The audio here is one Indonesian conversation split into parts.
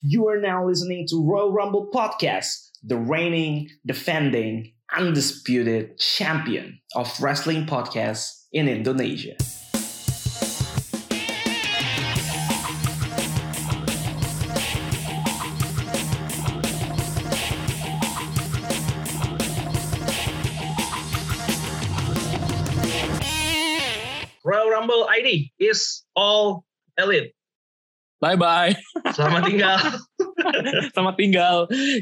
You are now listening to Royal Rumble Podcast, the reigning, defending, undisputed champion of wrestling podcasts in Indonesia. Royal Rumble ID is all elite. Bye bye. Selamat tinggal. Selamat tinggal.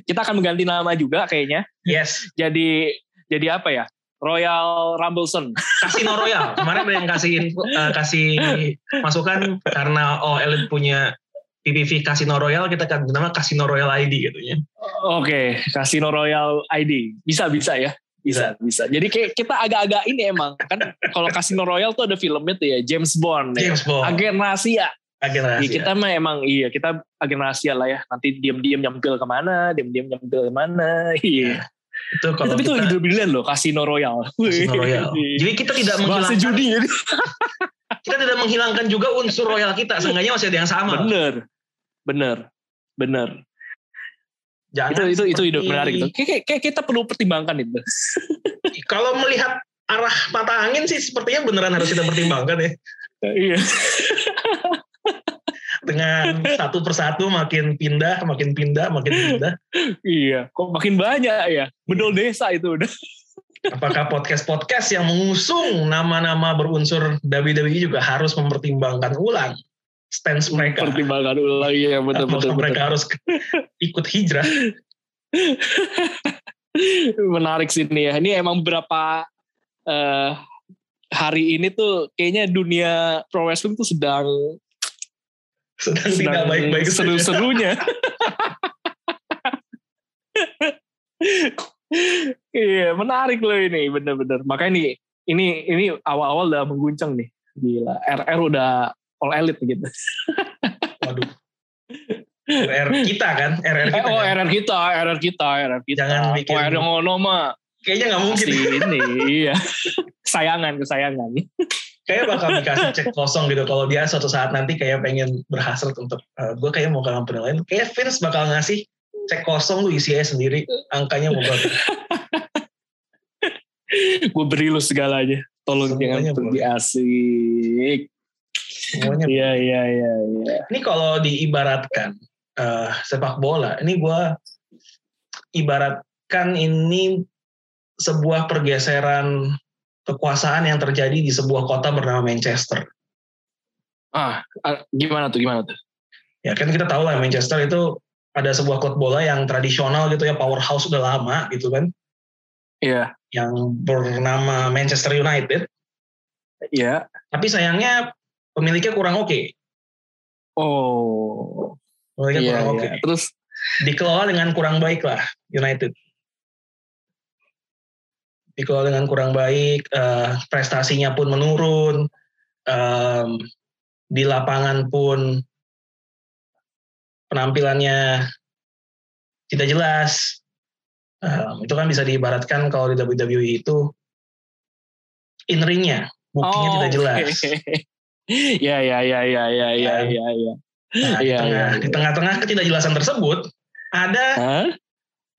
Kita akan mengganti nama juga kayaknya. Yes, Jadi jadi apa ya? Royal Rumbleson. Casino Royal. Kemarin ada yang kasih eh, kasih masukan karena all elite punya PPV Casino Royal, kita kan nama Casino Royal ID gitu ya. Oke, Casino Royal ID. Bisa bisa ya. Bisa, bisa. Jadi kayak kita agak-agak ini emang kan kalau Casino Royal tuh ada filmnya tuh ya James Bond. ya. James Bond. Agen rahasia. Agen Iya, rahasia. kita mah emang iya kita agen rahasia lah ya. Nanti diam-diam nyempil ke mana, diam-diam nyempil ke mana. Iya. itu kalau Tapi itu loh Casino Royal. Casino Royal. Jadi kita tidak menghilangkan judi ini. kita tidak menghilangkan juga unsur royal kita. Seenggaknya masih ada yang sama. Bener, bener, bener. Jangan itu itu itu seperti- menarik itu. Kayak- kayak kita perlu pertimbangkan itu. Kalau melihat arah mata angin sih sepertinya beneran harus kita pertimbangkan ya. Iya. Dengan satu persatu makin pindah, makin pindah, makin pindah. Iya. Kok makin banyak ya? Bedol desa itu udah. Apakah podcast-podcast yang mengusung nama-nama berunsur WWE juga harus mempertimbangkan ulang stance mereka? Pertimbangan ulang ya betul betul. mereka harus ikut hijrah? betul. Menarik sih ini ya. Ini emang berapa eh, hari ini tuh kayaknya dunia pro wrestling tuh sedang Sedang, tidak sedang baik-baik saja. seru-serunya. Iya, menarik loh ini, bener-bener. Makanya nih, ini ini awal-awal udah mengguncang nih. Gila, RR udah all elite gitu. Waduh. RR kita kan, RR Eh, kita. oh, kan? RR kita, RR kita, RR kita. Jangan bikin- Oh, RR ngono mah. Kayaknya nggak mungkin. Ini, iya. Kesayangan, kesayangan. Kayak bakal dikasih cek kosong gitu. Kalau dia suatu saat nanti kayak pengen berhasil untuk, gue kayak mau ke company lain. Kayak Vince bakal ngasih cek kosong lu isi aja sendiri. Angkanya mau berapa. Gue beri lu segalanya. Tolong Semuanya jangan pergi asik. Semuanya Iya, iya, iya, iya. Ini kalau diibaratkan eh, sepak bola, ini gue ibaratkan ini sebuah pergeseran kekuasaan yang terjadi di sebuah kota bernama Manchester. Ah, ah, gimana tuh, gimana tuh? Ya kan kita tahu lah Manchester itu ada sebuah klub bola yang tradisional gitu ya, powerhouse udah lama gitu kan, Iya, yang bernama Manchester United. iya. Tapi sayangnya pemiliknya kurang oke. Oh, Pemiliknya iya, kurang oke. iya. Terus, Dikelola dengan kurang baik lah United. Dikelola dengan kurang baik, eh, prestasinya pun menurun, em, di lapangan pun penampilannya tidak jelas. Em, itu kan bisa diibaratkan kalau di WWE itu in ringnya, buktinya Oh, tidak jelas. Ya, ya, ya, ya, ya, ya, ya, ya. Nah, di Iya, tengah- iya, di iya. tengah-tengah ketidakjelasan tersebut ada Hah?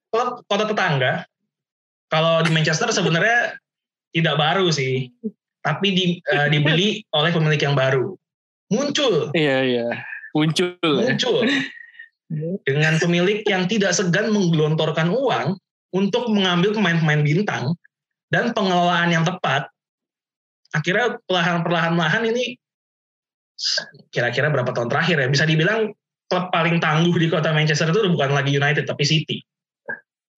klub kota tetangga kalau di Manchester sebenarnya tidak baru sih tapi di, eh, dibeli oleh pemilik yang baru muncul Iya, iya. Muncul. ya. muncul dengan pemilik yang tidak segan menggelontorkan uang untuk mengambil pemain-pemain bintang dan pengelolaan yang tepat akhirnya perlahan-perlahan ini kira-kira berapa tahun terakhir ya bisa dibilang klub paling tangguh di kota Manchester itu bukan lagi United tapi City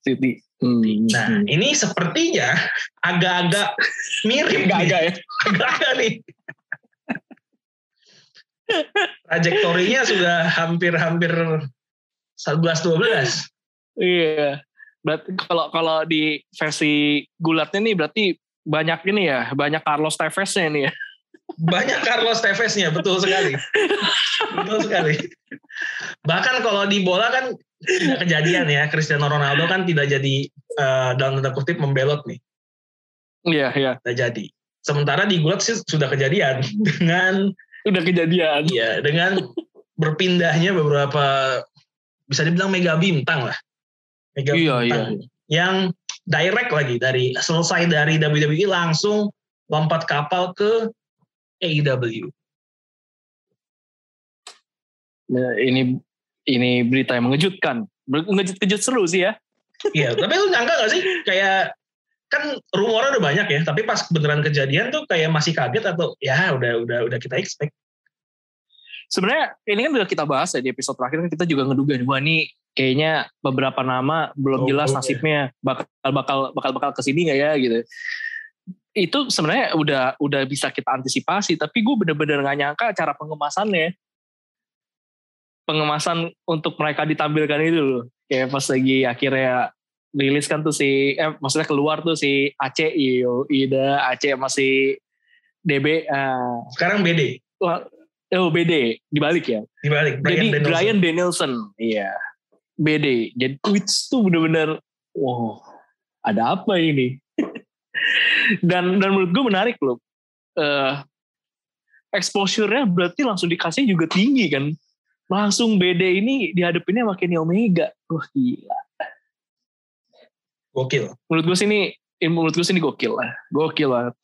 City. Hmm. Nah, ini sepertinya agak-agak mirip nih. agak ya. Agak-agak nih. Trajektorinya sudah hampir-hampir 11-12. Iya. Berarti kalau kalau di versi gulatnya nih berarti banyak ini ya, banyak Carlos Tevez-nya nih ya. Banyak Carlos Tevez-nya, betul sekali. betul sekali. Bahkan kalau di bola kan tidak kejadian ya, Cristiano Ronaldo kan tidak jadi eh, dalam tanda kutip membelot nih, Iya, iya. tidak jadi. Sementara di gulat sih sudah kejadian dengan Udah kejadian. Iya, dengan berpindahnya beberapa bisa dibilang mega bintang lah. Mega Iya, bintang. Yang direct lagi dari selesai dari WWE langsung lompat kapal ke AEW. Nah, ini ini berita yang mengejutkan. Mengejut-kejut seru sih ya. Iya, tapi lu nyangka gak sih kayak kan rumornya udah banyak ya, tapi pas beneran kejadian tuh kayak masih kaget atau ya udah udah udah kita expect. Sebenarnya ini kan udah kita bahas ya di episode terakhir kan kita juga ngeduga nih, wah ini kayaknya beberapa nama belum Oh, jelas nasibnya bakal bakal bakal bakal ke sini nggak ya gitu. Itu sebenarnya udah udah bisa kita antisipasi, tapi gue bener-bener nggak nyangka cara pengemasannya. Pengemasan untuk mereka ditampilkan itu loh. Kayak pas lagi akhirnya rilis kan tuh si, eh maksudnya keluar tuh si Aceh, iyo, Ida, Aceh masih DB, ah, Sekarang BD Wah, oh BD dibalik ya. dibalik Jadi Danielson. Brian Danielson, iya BD. Jadi tweets tuh bener-bener, wow, ada apa ini? Dan dan menurut gue menarik loh. Eh exposure-nya berarti langsung dikasih juga tinggi kan. Langsung BD ini dihadapinnya sama Kenny Omega. Wah gila. gokil. Menurut gue sih ini, eh, menurut gue sih ini gokil lah. Gokil banget.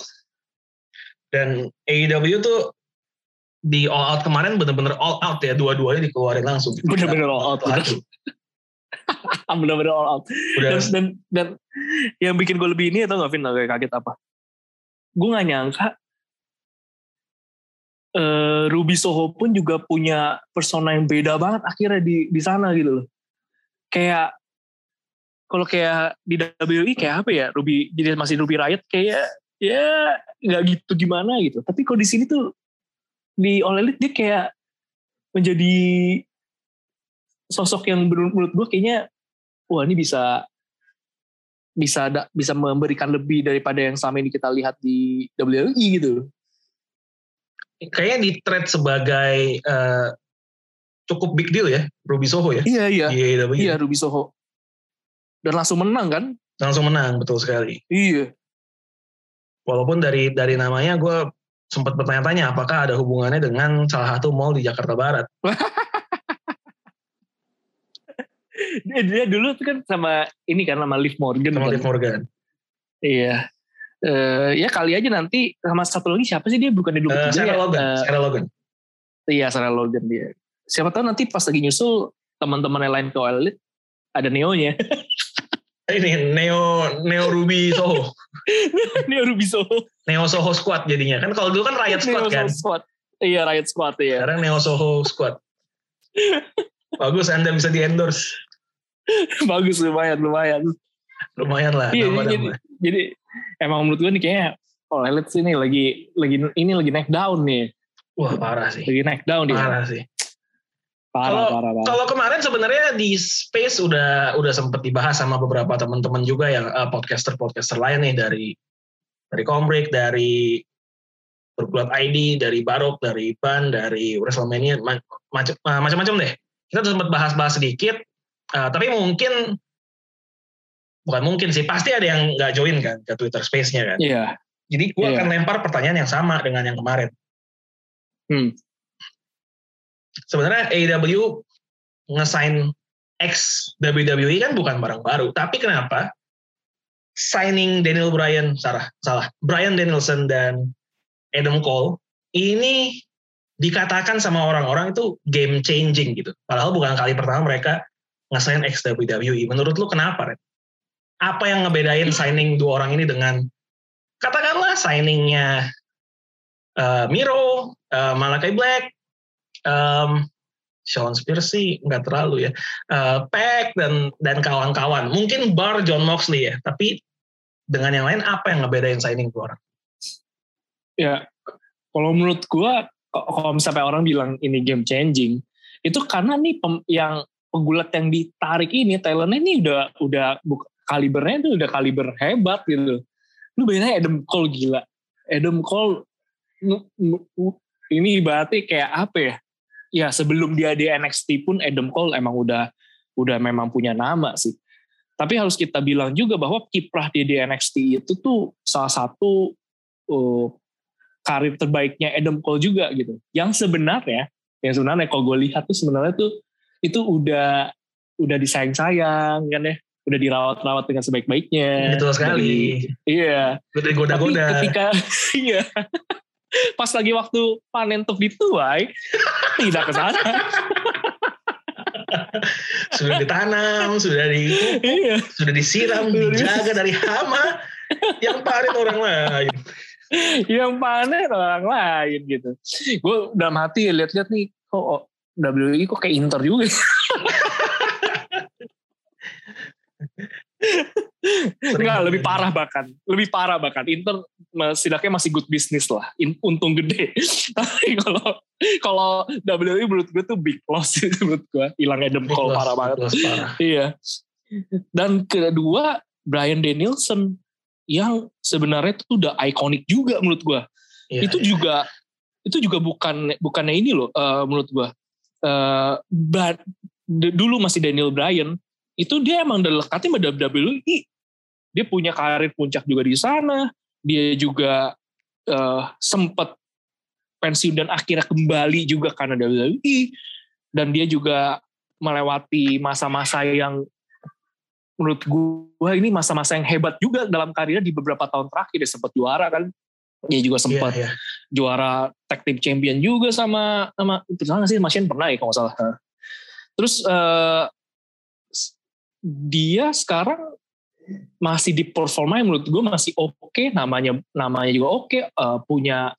Dan AEW tuh di all out kemarin bener-bener all out ya dua-duanya dikeluarin langsung. Bener-bener all out. Bener-bener all out. Udah. Dan, dan dan yang bikin gue lebih ini atau nggak Vin? Kayak kaget apa? Gue nggak nyangka eh, Ruby Soho pun juga punya persona yang beda banget akhirnya di di sana gitu loh. Kayak kalau kayak di WWE kayak apa ya Ruby jadi masih Ruby Riot kayak ya nggak gitu gimana gitu. Tapi kalau di sini tuh di All Elite dia kayak menjadi sosok yang menurut menurut gue kayaknya wah ini bisa bisa ada, bisa memberikan lebih daripada yang selama ini kita lihat di WWE gitu. kayaknya di trade sebagai eh, cukup big deal ya Ruby Soho ya Iya iya. AEW. Iya Ruby Soho. Dan langsung menang kan? Langsung menang betul sekali. Iya. Walaupun dari dari namanya gue sempat bertanya-tanya apakah ada hubungannya dengan salah satu mall di Jakarta Barat. Dia, dia dulu tuh kan sama ini kan sama Liv Morgan. Sama kan? Liv Morgan. Iya. Eh, ya kali aja nanti sama satu lagi siapa sih dia bukan di dulu Eh, Sarah Logan. Eh, Sarah Logan. iya Sarah Logan dia. Siapa tahu nanti pas lagi nyusul teman-teman yang lain ke Elite ada Neo-nya. Ini Neo Neo Ruby Soho. Neo Ruby Soho. Neo Soho Squad jadinya. Kan kalau dulu kan Riot Squad Neo kan. Squad. Iya Riot Squad ya. Sekarang Neo Soho Squad. Bagus Anda bisa di endorse. Bagus lumayan lumayan. Lumayan lah. Iya, jadi, jadi emang menurut gue nih kayaknya oh Elite sih nih lagi lagi ini lagi naik down nih. Wah parah sih. Lagi naik down dia. Parah sih. Parah, Kalau- parah, parah. Kalau kemarin sebenarnya di Space udah udah sempet dibahas sama beberapa teman-teman juga yang eh, podcaster-podcaster lain nih dari dari Combrick, dari Bergulat ID, dari Barok, dari Ban, dari WrestleMania, ma- macam eh, macam-macam deh. Kita udah sempat bahas-bahas sedikit, eh, tapi mungkin bukan mungkin sih, pasti ada yang nggak join kan ke Twitter Space-nya kan. Iya. Jadi gue Iya. akan lempar pertanyaan yang sama dengan yang kemarin. Hmm. Sebenarnya AEW ngesign ex WWE kan bukan barang baru, tapi kenapa signing Daniel Bryan salah salah Bryan Danielson dan Adam Cole ini dikatakan sama orang-orang itu game changing gitu. Padahal bukan kali pertama mereka ngesign ex WWE. Menurut lu kenapa, Red? Apa yang ngebedain signing dua orang ini dengan katakanlah signingnya eh, Miro, eh, Malakai Black, um, Sean Spears sih nggak terlalu ya. Uh, Peck dan dan kawan-kawan. Mungkin Bar John Moxley ya. Tapi dengan yang lain apa yang ngebedain signing dua orang? Ya, kalau menurut gua kalau misalnya orang bilang ini game changing, itu karena nih yang pegulat yang ditarik ini talentnya ini udah udah kalibernya itu udah kaliber hebat gitu. Lu bayangin Adam Cole gila. Adam Cole ini berarti kayak apa ya? Ya sebelum dia di NXT pun Adam Cole emang udah udah memang punya nama sih. Tapi harus kita bilang juga bahwa kiprah dia di NXT itu tuh salah satu uh, karir terbaiknya Adam Cole juga gitu. Yang sebenarnya, yang sebenarnya kalau gue lihat tuh sebenarnya tuh itu udah udah disayang-sayang kan ya udah dirawat-rawat dengan sebaik-baiknya Betul sekali. Dari- iya Udah tapi digoda-goda. ketika iya pas lagi waktu panen untuk dituai tidak ke sana Sudah ditanam, sudah di iya sudah disiram, dijaga dari hama. Yang panen orang lain. yang panen orang lain gitu gue dalam hati lihat-lihat nih kok oh, WI kok kayak Inter juga Enggak, lebih parah bahkan. Lebih parah bahkan. Inter setidaknya masih good business lah. In- untung gede. Tapi kalau kalau WWE menurut gue tuh big loss menurut gue. Hilang Adam Cole Loss, parah banget. loss parah. Iya. Dan kedua, Brian Danielson yang sebenarnya itu udah ikonik juga menurut gue. Iya, itu iya. juga itu juga bukan bukannya ini loh eh, menurut gue. Eh, but dulu masih Daniel Bryan itu dia emang udah lekatnya sama WWE. Dia punya karir puncak juga di sana. Dia juga eh, sempat pensiun dan akhirnya kembali juga karena WWE. Dan dia juga melewati masa-masa yang menurut gue ini masa-masa yang hebat juga dalam karirnya di beberapa tahun terakhir dia sempat juara kan dia juga sempat Iya, iya. Juara tag team champion juga sama sama itu salah nggak sih Masian pernah ya kalau nggak salah. Terus s- dia sekarang masih di performa yang menurut gue masih oke namanya namanya juga oke eh, punya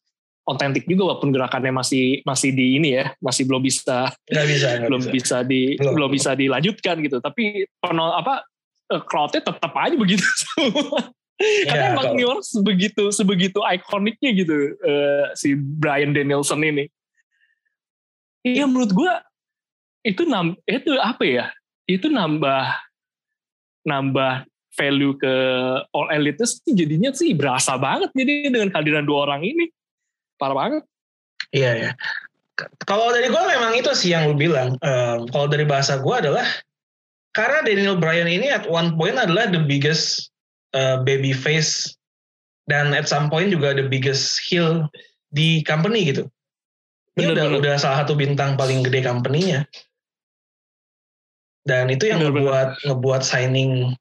otentik juga walaupun gerakannya masih masih di ini ya masih belum bisa Nggak bisa, nggak belum bisa. bisa di Belum, belum bisa dilanjutkan gitu. Tapi penol apa eh, crowdnya tetap aja begitu semua karena Iya, emang kalau- New York sebegitu sebegitu ikoniknya gitu eh, si Brian Danielson ini iya menurut gua itu nam itu apa ya itu nambah nambah value ke all elite sih jadinya sih berasa banget jadi dengan kehadiran dua orang ini parah banget Iya ya. Kalau dari gue memang itu sih yang lu bilang. Em, kalau dari bahasa gue adalah karena Daniel Bryan ini at one point adalah the biggest uh, baby face dan at some point juga the biggest heel di company gitu. Ini Bener, udah bener. udah salah satu bintang paling gede company-nya. Dan itu yang Bener, bener. ngebuat ngebuat signing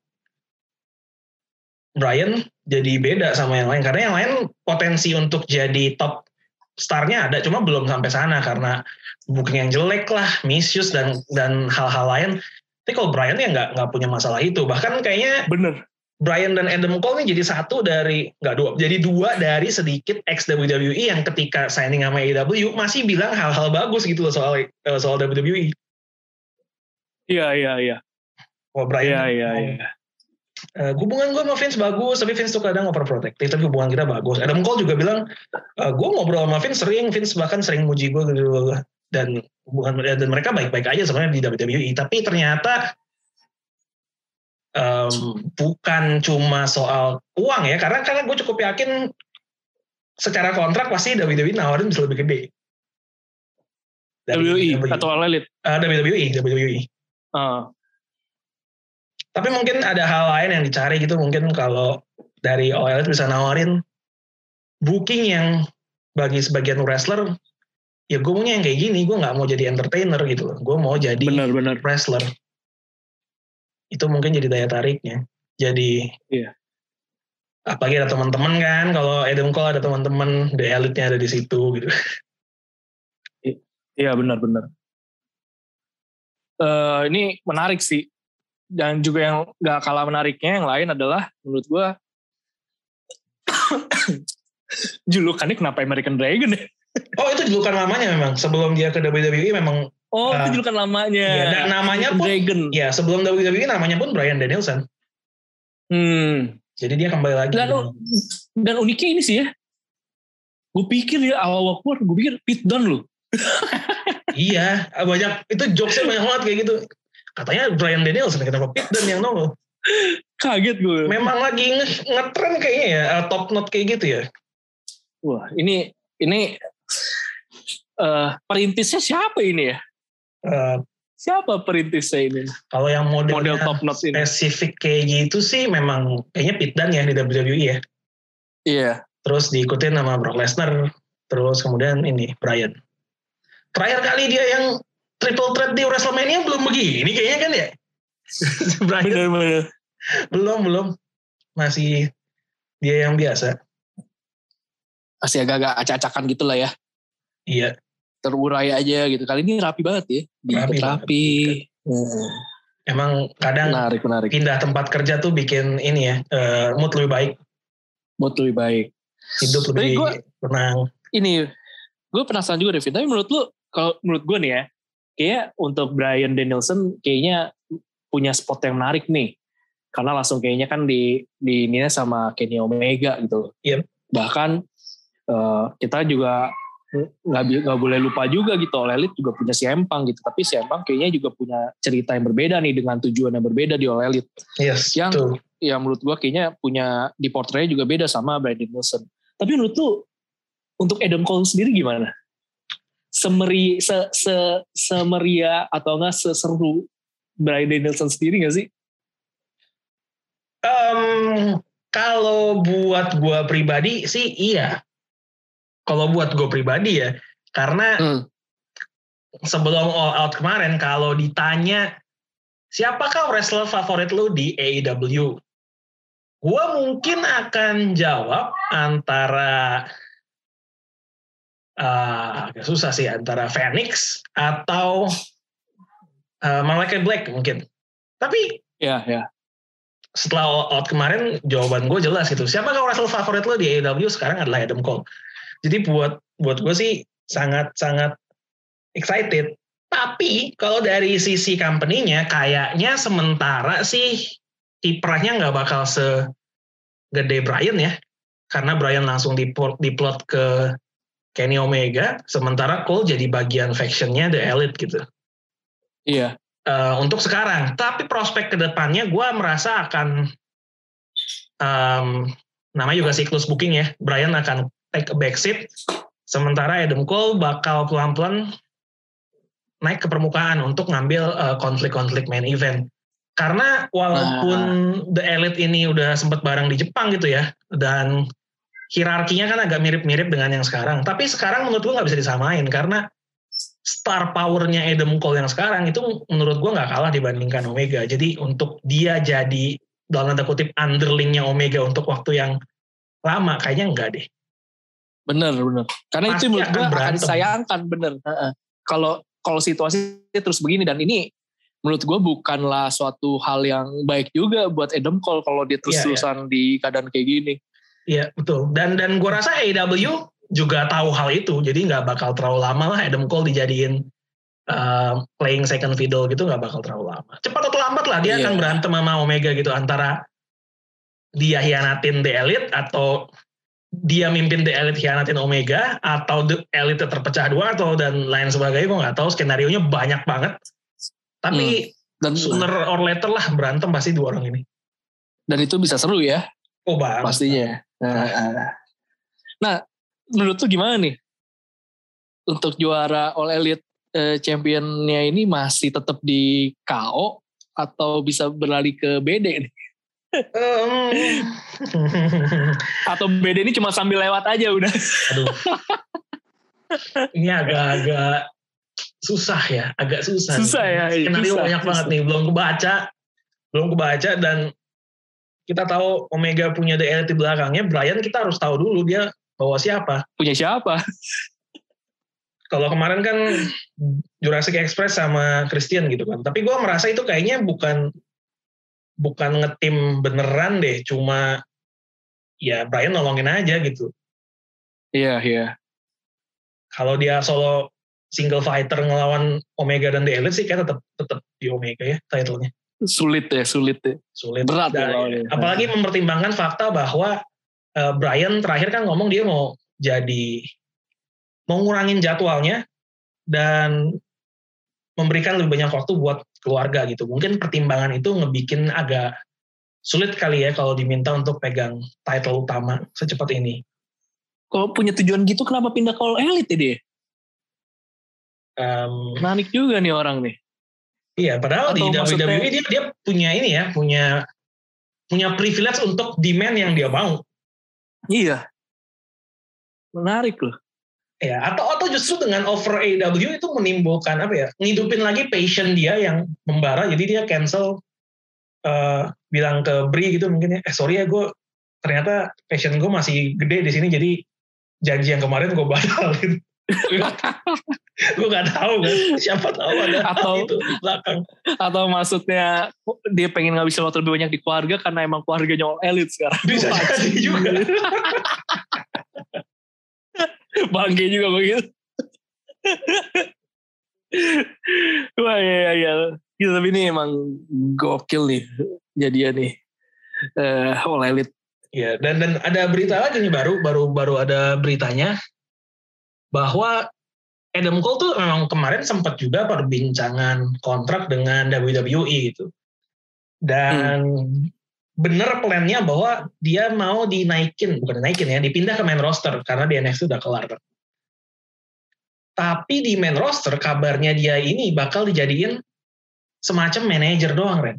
Bryan jadi beda sama yang lain karena yang lain potensi untuk jadi top starnya ada cuma belum sampai sana karena booking yang jelek lah, misuse dan dan hal-hal lain. Tapi kalau Bryan ya nggak nggak punya masalah itu. Bahkan kayaknya bener Bryan dan Adam Cole ini jadi satu dari nggak dua, jadi dua dari sedikit ex WWE yang ketika signing sama AEW masih bilang hal-hal bagus gitu loh soal eh, soal WWE. iya iya iya Wah Bryan, iya iya iya eh, hubungan gue sama Vince bagus, tapi Vince tuh kadang overprotective, tapi hubungan kita bagus. Adam Cole juga bilang, eh, gue ngobrol sama Vince sering, Vince bahkan sering muji gue gitu dan hubungan dan mereka baik-baik aja sebenarnya di WWE. Tapi ternyata em, bukan cuma soal uang ya, karena karena gue cukup yakin secara kontrak pasti WWE nawarin bisa lebih gede. Dari WWE WWE. atau All Elite Eh, WWE, WWE. Ah, Tapi mungkin ada hal lain yang dicari gitu. Mungkin kalau dari All Elite bisa nawarin booking yang bagi sebagian wrestler, ya gue maunya yang kayak gini. Gue nggak mau jadi entertainer gitu loh. Gue mau jadi benar benar wrestler. Itu mungkin jadi daya tariknya. Jadi Iya. apalagi ada teman-teman kan. Kalau Adam Cole ada teman-teman, the elite-nya ada di situ gitu. Iya benar benar. Eh ini menarik sih. Dan juga yang gak kalah menariknya yang lain adalah menurut gua julukannya kenapa American Dragon ya? Oh itu julukan lamanya memang. Sebelum dia ke WWE memang. Oh Ah. itu julukan lamanya. Iya, dan namanya pun- Dragon. Ya sebelum WWE namanya pun Brian Danielson. Hmm. Jadi dia kembali lagi. Dan, dan uniknya ini sih ya. Gue pikir ya awal-awal keluar, gue pikir Pete Dunne loh. Iya, banyak itu jokesnya banyak banget kayak gitu. Katanya Brian Danielson kenapa Pete dan yang nongol. Kaget gue. Memang lagi nge- ngetren kayaknya ya, uh, top note kayak gitu ya. Wah ini ini eh perintisnya siapa ini ya? Uh, Siapa perintisnya ini? kalau yang model, Model top note ini. spesifik kayak gitu sih memang kayaknya Pete Dan ya di WWE ya. Iya. Terus diikutin sama Brock Lesnar, terus kemudian ini Brian. Terakhir kali dia yang triple threat di WrestleMania belum begini kayaknya kan ya. Brian Bener-bener. belum belum masih dia yang biasa. Masih agak-agak acak-acakan gitu lah ya. Iya. Terurai aja gitu. Kali ini rapi banget ya. Diikat Rapi rapi. Hmm. Emang kadang Menarik, menarik. pindah tempat kerja tuh bikin ini ya eh, mood lebih baik, Mood lebih baik. hidup lebih gua- tenang. Ini, gue penasaran juga Devin. Tapi menurut lu, kalau menurut gue nih ya, kayak untuk Brian Danielson kayaknya punya spot yang menarik nih. Karena langsung kayaknya kan di di ini sama Kenny Omega gitu. Iya. Bahkan eh, kita juga nggak nggak boleh lupa juga gitu. All Elite juga punya si Empang gitu. Tapi si Empang kayaknya juga punya cerita yang berbeda nih dengan tujuan yang berbeda di All Elite. Yes, Yang- betul. yang menurut gua kayaknya punya di portraynya juga beda sama Brian Danielson. Tapi menurut lu untuk Adam Cole sendiri gimana? Semeri se, se semeria atau enggak seseru Brian Danielson sendiri gak sih? Em, kalau buat gue pribadi sih iya. Kalau buat gue pribadi ya, karena Hmm. sebelum All Out kemarin kalau ditanya siapakah wrestler favorit lu di AEW, gue mungkin akan jawab antara ah, agak susah sih antara Phoenix atau uh, Malachi Black mungkin. Tapi Ya, ya. setelah all out kemarin jawaban gue jelas gitu. Siapakah wrestler favorit lo di AEW sekarang adalah Adam Cole. Jadi buat buat gue sih sangat sangat excited. Tapi kalau dari sisi company-nya kayaknya sementara sih kiprahnya nggak bakal segede Brian ya. Karena Brian langsung diport- diplot ke Kenny Omega, sementara Cole jadi bagian factionnya The Elite gitu Iya. uh, untuk sekarang. Tapi prospek ke depannya gue merasa akan um, namanya juga siklus booking ya. Brian akan take a backseat, sementara Adam Cole bakal pelan-pelan naik ke permukaan untuk ngambil uh, konflik-konflik main event. Karena walaupun The Elite ini udah sempat bareng di Jepang gitu ya, dan hierarkinya kan agak mirip-mirip dengan yang sekarang. Tapi sekarang menurut gue nggak bisa disamain karena star powernya Adam Cole yang sekarang itu menurut gue nggak kalah dibandingkan Omega. Jadi untuk dia jadi dalam tanda kutip underlingnya Omega untuk waktu yang lama kayaknya enggak deh. Bener, bener. Karena Pasti itu menurut gue akan disayangkan, bener. Kalau kalau situasi terus begini dan ini menurut gue bukanlah suatu hal yang baik juga buat Adam Cole kalau dia Iya, terus-terusan di keadaan kayak gini. Iya betul. Dan dan gue rasa AEW juga tahu hal itu. Jadi nggak bakal terlalu lama lah Adam Cole dijadiin uh, playing second fiddle gitu nggak bakal terlalu lama. Cepat atau lambat lah dia Iya. akan berantem sama Omega gitu antara dia hianatin The Elite atau dia mimpin The Elite hianatin Omega atau The Elite terpecah dua atau dan lain sebagainya gue nggak tahu skenario nya banyak banget. Tapi Dan sooner or later lah berantem pasti dua orang ini. dan itu bisa seru ya Oh banget. pastinya. Nah, nah, menurut tuh gimana nih untuk juara All Elite eh, Championnya ini masih tetap di KO atau bisa berlari ke BD nih? Atau BD ini cuma sambil lewat aja udah? Aduh. Ini agak-agak susah ya, agak susah. Susah ya, iya, Skenario susah, banyak susah. banget nih, belum kebaca, belum kebaca dan kita tahu Omega punya di belakangnya, Brian kita harus tahu dulu dia bawa siapa. Punya siapa? Kalau kemarin kan Jurassic Express sama Christian gitu kan, tapi gue merasa itu kayaknya bukan bukan ngetim beneran deh, cuma ya Brian nolongin aja gitu. Iya, iya. kalau dia solo single fighter ngelawan Omega dan The Elite sih kayak tetap tetap di Omega ya titlenya Sulit ya, sulit ya. sulit Berat ya Dan- lawannya. apalagi mempertimbangkan fakta bahwa eh, Brian terakhir kan ngomong dia mau jadi mau ngurangin jadwalnya dan memberikan lebih banyak waktu buat keluarga gitu mungkin pertimbangan itu ngebikin agak sulit kali ya kalau diminta untuk pegang title utama secepat ini Kalau punya tujuan gitu kenapa pindah ke All Elite ya dia? Em, Menarik juga nih orang nih. Iya, padahal di Atau maksudnya- WWE dia dia punya ini ya, punya punya privilege untuk demand yang dia mau. Iya. Menarik loh. Ya, atau atau justru dengan over AEW itu menimbulkan apa ya? Ngidupin lagi passion dia yang membara jadi dia cancel eh, bilang ke Bri gitu mungkin ya, eh sorry ya gue ternyata passion gue masih gede di sini jadi janji yang kemarin gue batalin. gue gak tahu kan, siapa tahu ada Atau- itu di belakang. Atau maksudnya dia pengen ngabisin waktu lebih banyak di keluarga karena emang keluarganya all elite sekarang. Bisa jadi juga. Bangke juga begitu. Wah iya iya. iya. Gitu, tapi ini emang gokil nih jadinya nih. Eh all elite. Ya, dan dan ada berita lagi nih baru baru baru ada beritanya bahwa Adam Cole tuh memang kemarin sempat juga perbincangan kontrak dengan WWE gitu. Dan bener plannya bahwa dia mau dinaikin, bukan dinaikin ya, dipindah ke main roster karena di NXT udah kelar. Tapi di main roster kabarnya dia ini bakal dijadiin semacam manajer doang, Ren.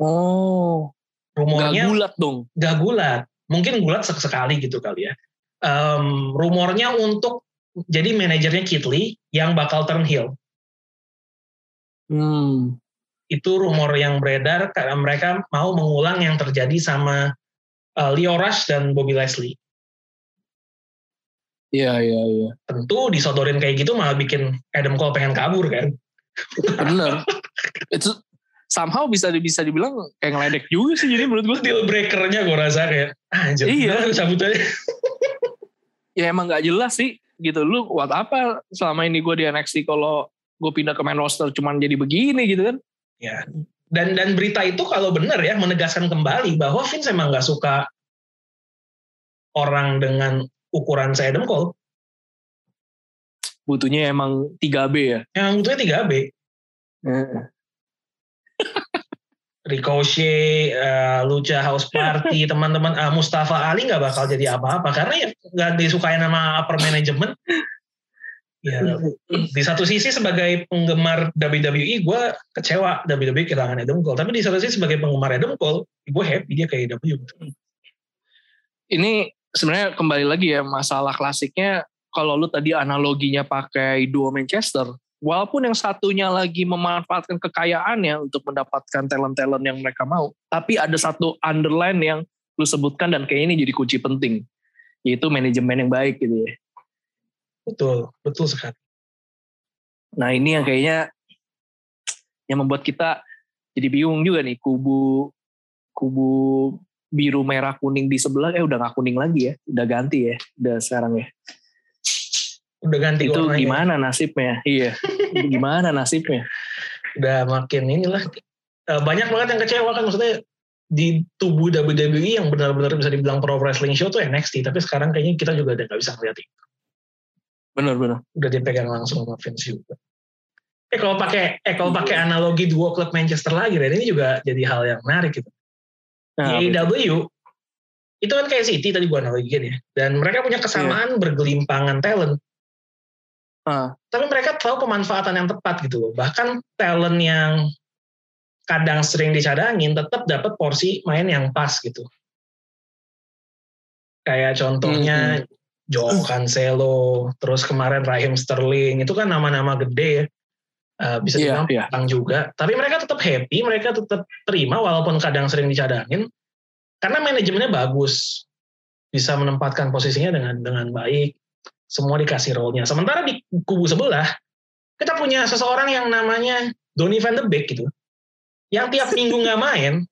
Oh. Gak Rumornya gulat dong. gak gulat, mungkin gulat sek- sekali gitu kali ya. Em, rumornya untuk jadi manajernya Kid Lee yang bakal turn heel. Hmm. Itu rumor yang beredar karena mereka mau mengulang yang terjadi sama eh, Leo Rush dan Bobby Leslie. Iya iya iya. Tentu disodorin kayak gitu malah bikin Adam Cole pengen kabur kan. Bener. Itu somehow bisa bisa dibilang kayak ngeledek juga sih jadi menurut gue. Deal breakernya gue rasa kayak, ah, anjir, Iya. cabut aja. Ya emang gak jelas sih gitu. Lu buat apa selama ini gue di NXT kalau gue pindah ke main roster cuman jadi begini gitu kan. Ya. Dan dan berita itu kalau benar ya menegaskan kembali bahwa Vince emang nggak suka orang dengan ukuran saya Cole. Butuhnya emang 3B ya. Yang butuhnya 3B. Ricochet, uh, Lucha House Party, teman-teman uh, Mustafa Ali nggak bakal jadi apa-apa karena ya nggak disukai nama upper management. Ya, di satu sisi sebagai penggemar WWE gue kecewa WWE kehilangan Adam Cole, tapi di satu sisi sebagai penggemar Adam Cole, gue happy dia ke AEW. Ini sebenarnya kembali lagi ya masalah klasiknya kalau lu tadi analoginya pakai duo Manchester, walaupun yang satunya lagi memanfaatkan kekayaannya untuk mendapatkan talent-talent yang mereka mau, tapi ada satu underline yang lu sebutkan dan kayak ini jadi kunci penting, yaitu manajemen yang baik gitu ya. Betul, betul sekali. Nah ini yang kayaknya yang membuat kita jadi bingung juga nih kubu kubu biru merah kuning di sebelah eh udah nggak kuning lagi ya udah ganti ya udah sekarang ya Udah ganti itu warnanya. gimana nasibnya iya gimana nasibnya Udah makin inilah. Eh, banyak banget yang kecewa kan maksudnya di tubuh WWE yang benar-benar bisa dibilang pro wrestling show tuh NXT, tapi sekarang kayaknya kita juga udah nggak bisa ngeliat itu. Bener-bener udah dipegang langsung sama Vince juga. Eh kalau pakai eh kalau pakai analogi duo klub Manchester lagi, ini juga jadi hal yang menarik gitu. nah, Di AEW itu kan kayak City tadi gua analogikan ya, dan mereka punya kesamaan bergelimpangan talent. Ah. Tapi mereka tahu pemanfaatan yang tepat gitu loh. Bahkan talent yang kadang sering dicadangin tetap dapat porsi main yang pas gitu. Kayak contohnya Joe Cancelo, terus kemarin Raheem Sterling, itu kan nama-nama gede ya. Uh, bisa Iya, dibilang petang juga. Tapi mereka tetap happy, mereka tetap terima walaupun kadang sering dicadangin. Karena manajemennya bagus. Bisa menempatkan posisinya dengan dengan baik. Semua dikasih role-nya. Sementara di kubu sebelah, kita punya seseorang yang namanya Donny van de Beek gitu. Yang tiap minggu nggak main,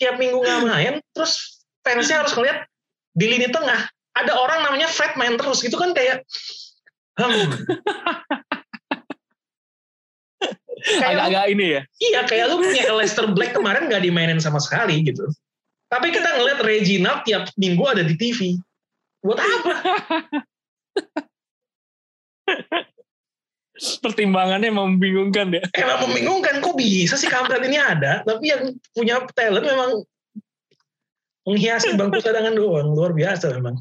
tiap minggu nggak main, terus fansnya harus ngeliat di lini tengah ada orang namanya Fred main terus gitu kan kayak hmm. agak-agak ini ya? Iya kayak lu punya Lester Black kemarin nggak dimainin sama sekali gitu. Tapi kita ngeliat Reginald tiap minggu ada di TV buat apa? Pertimbangannya membingungkan ya? Emang membingungkan kok bisa sih kampret ini ada? Tapi yang punya talent memang menghiasi bangku cadangan doang luar biasa memang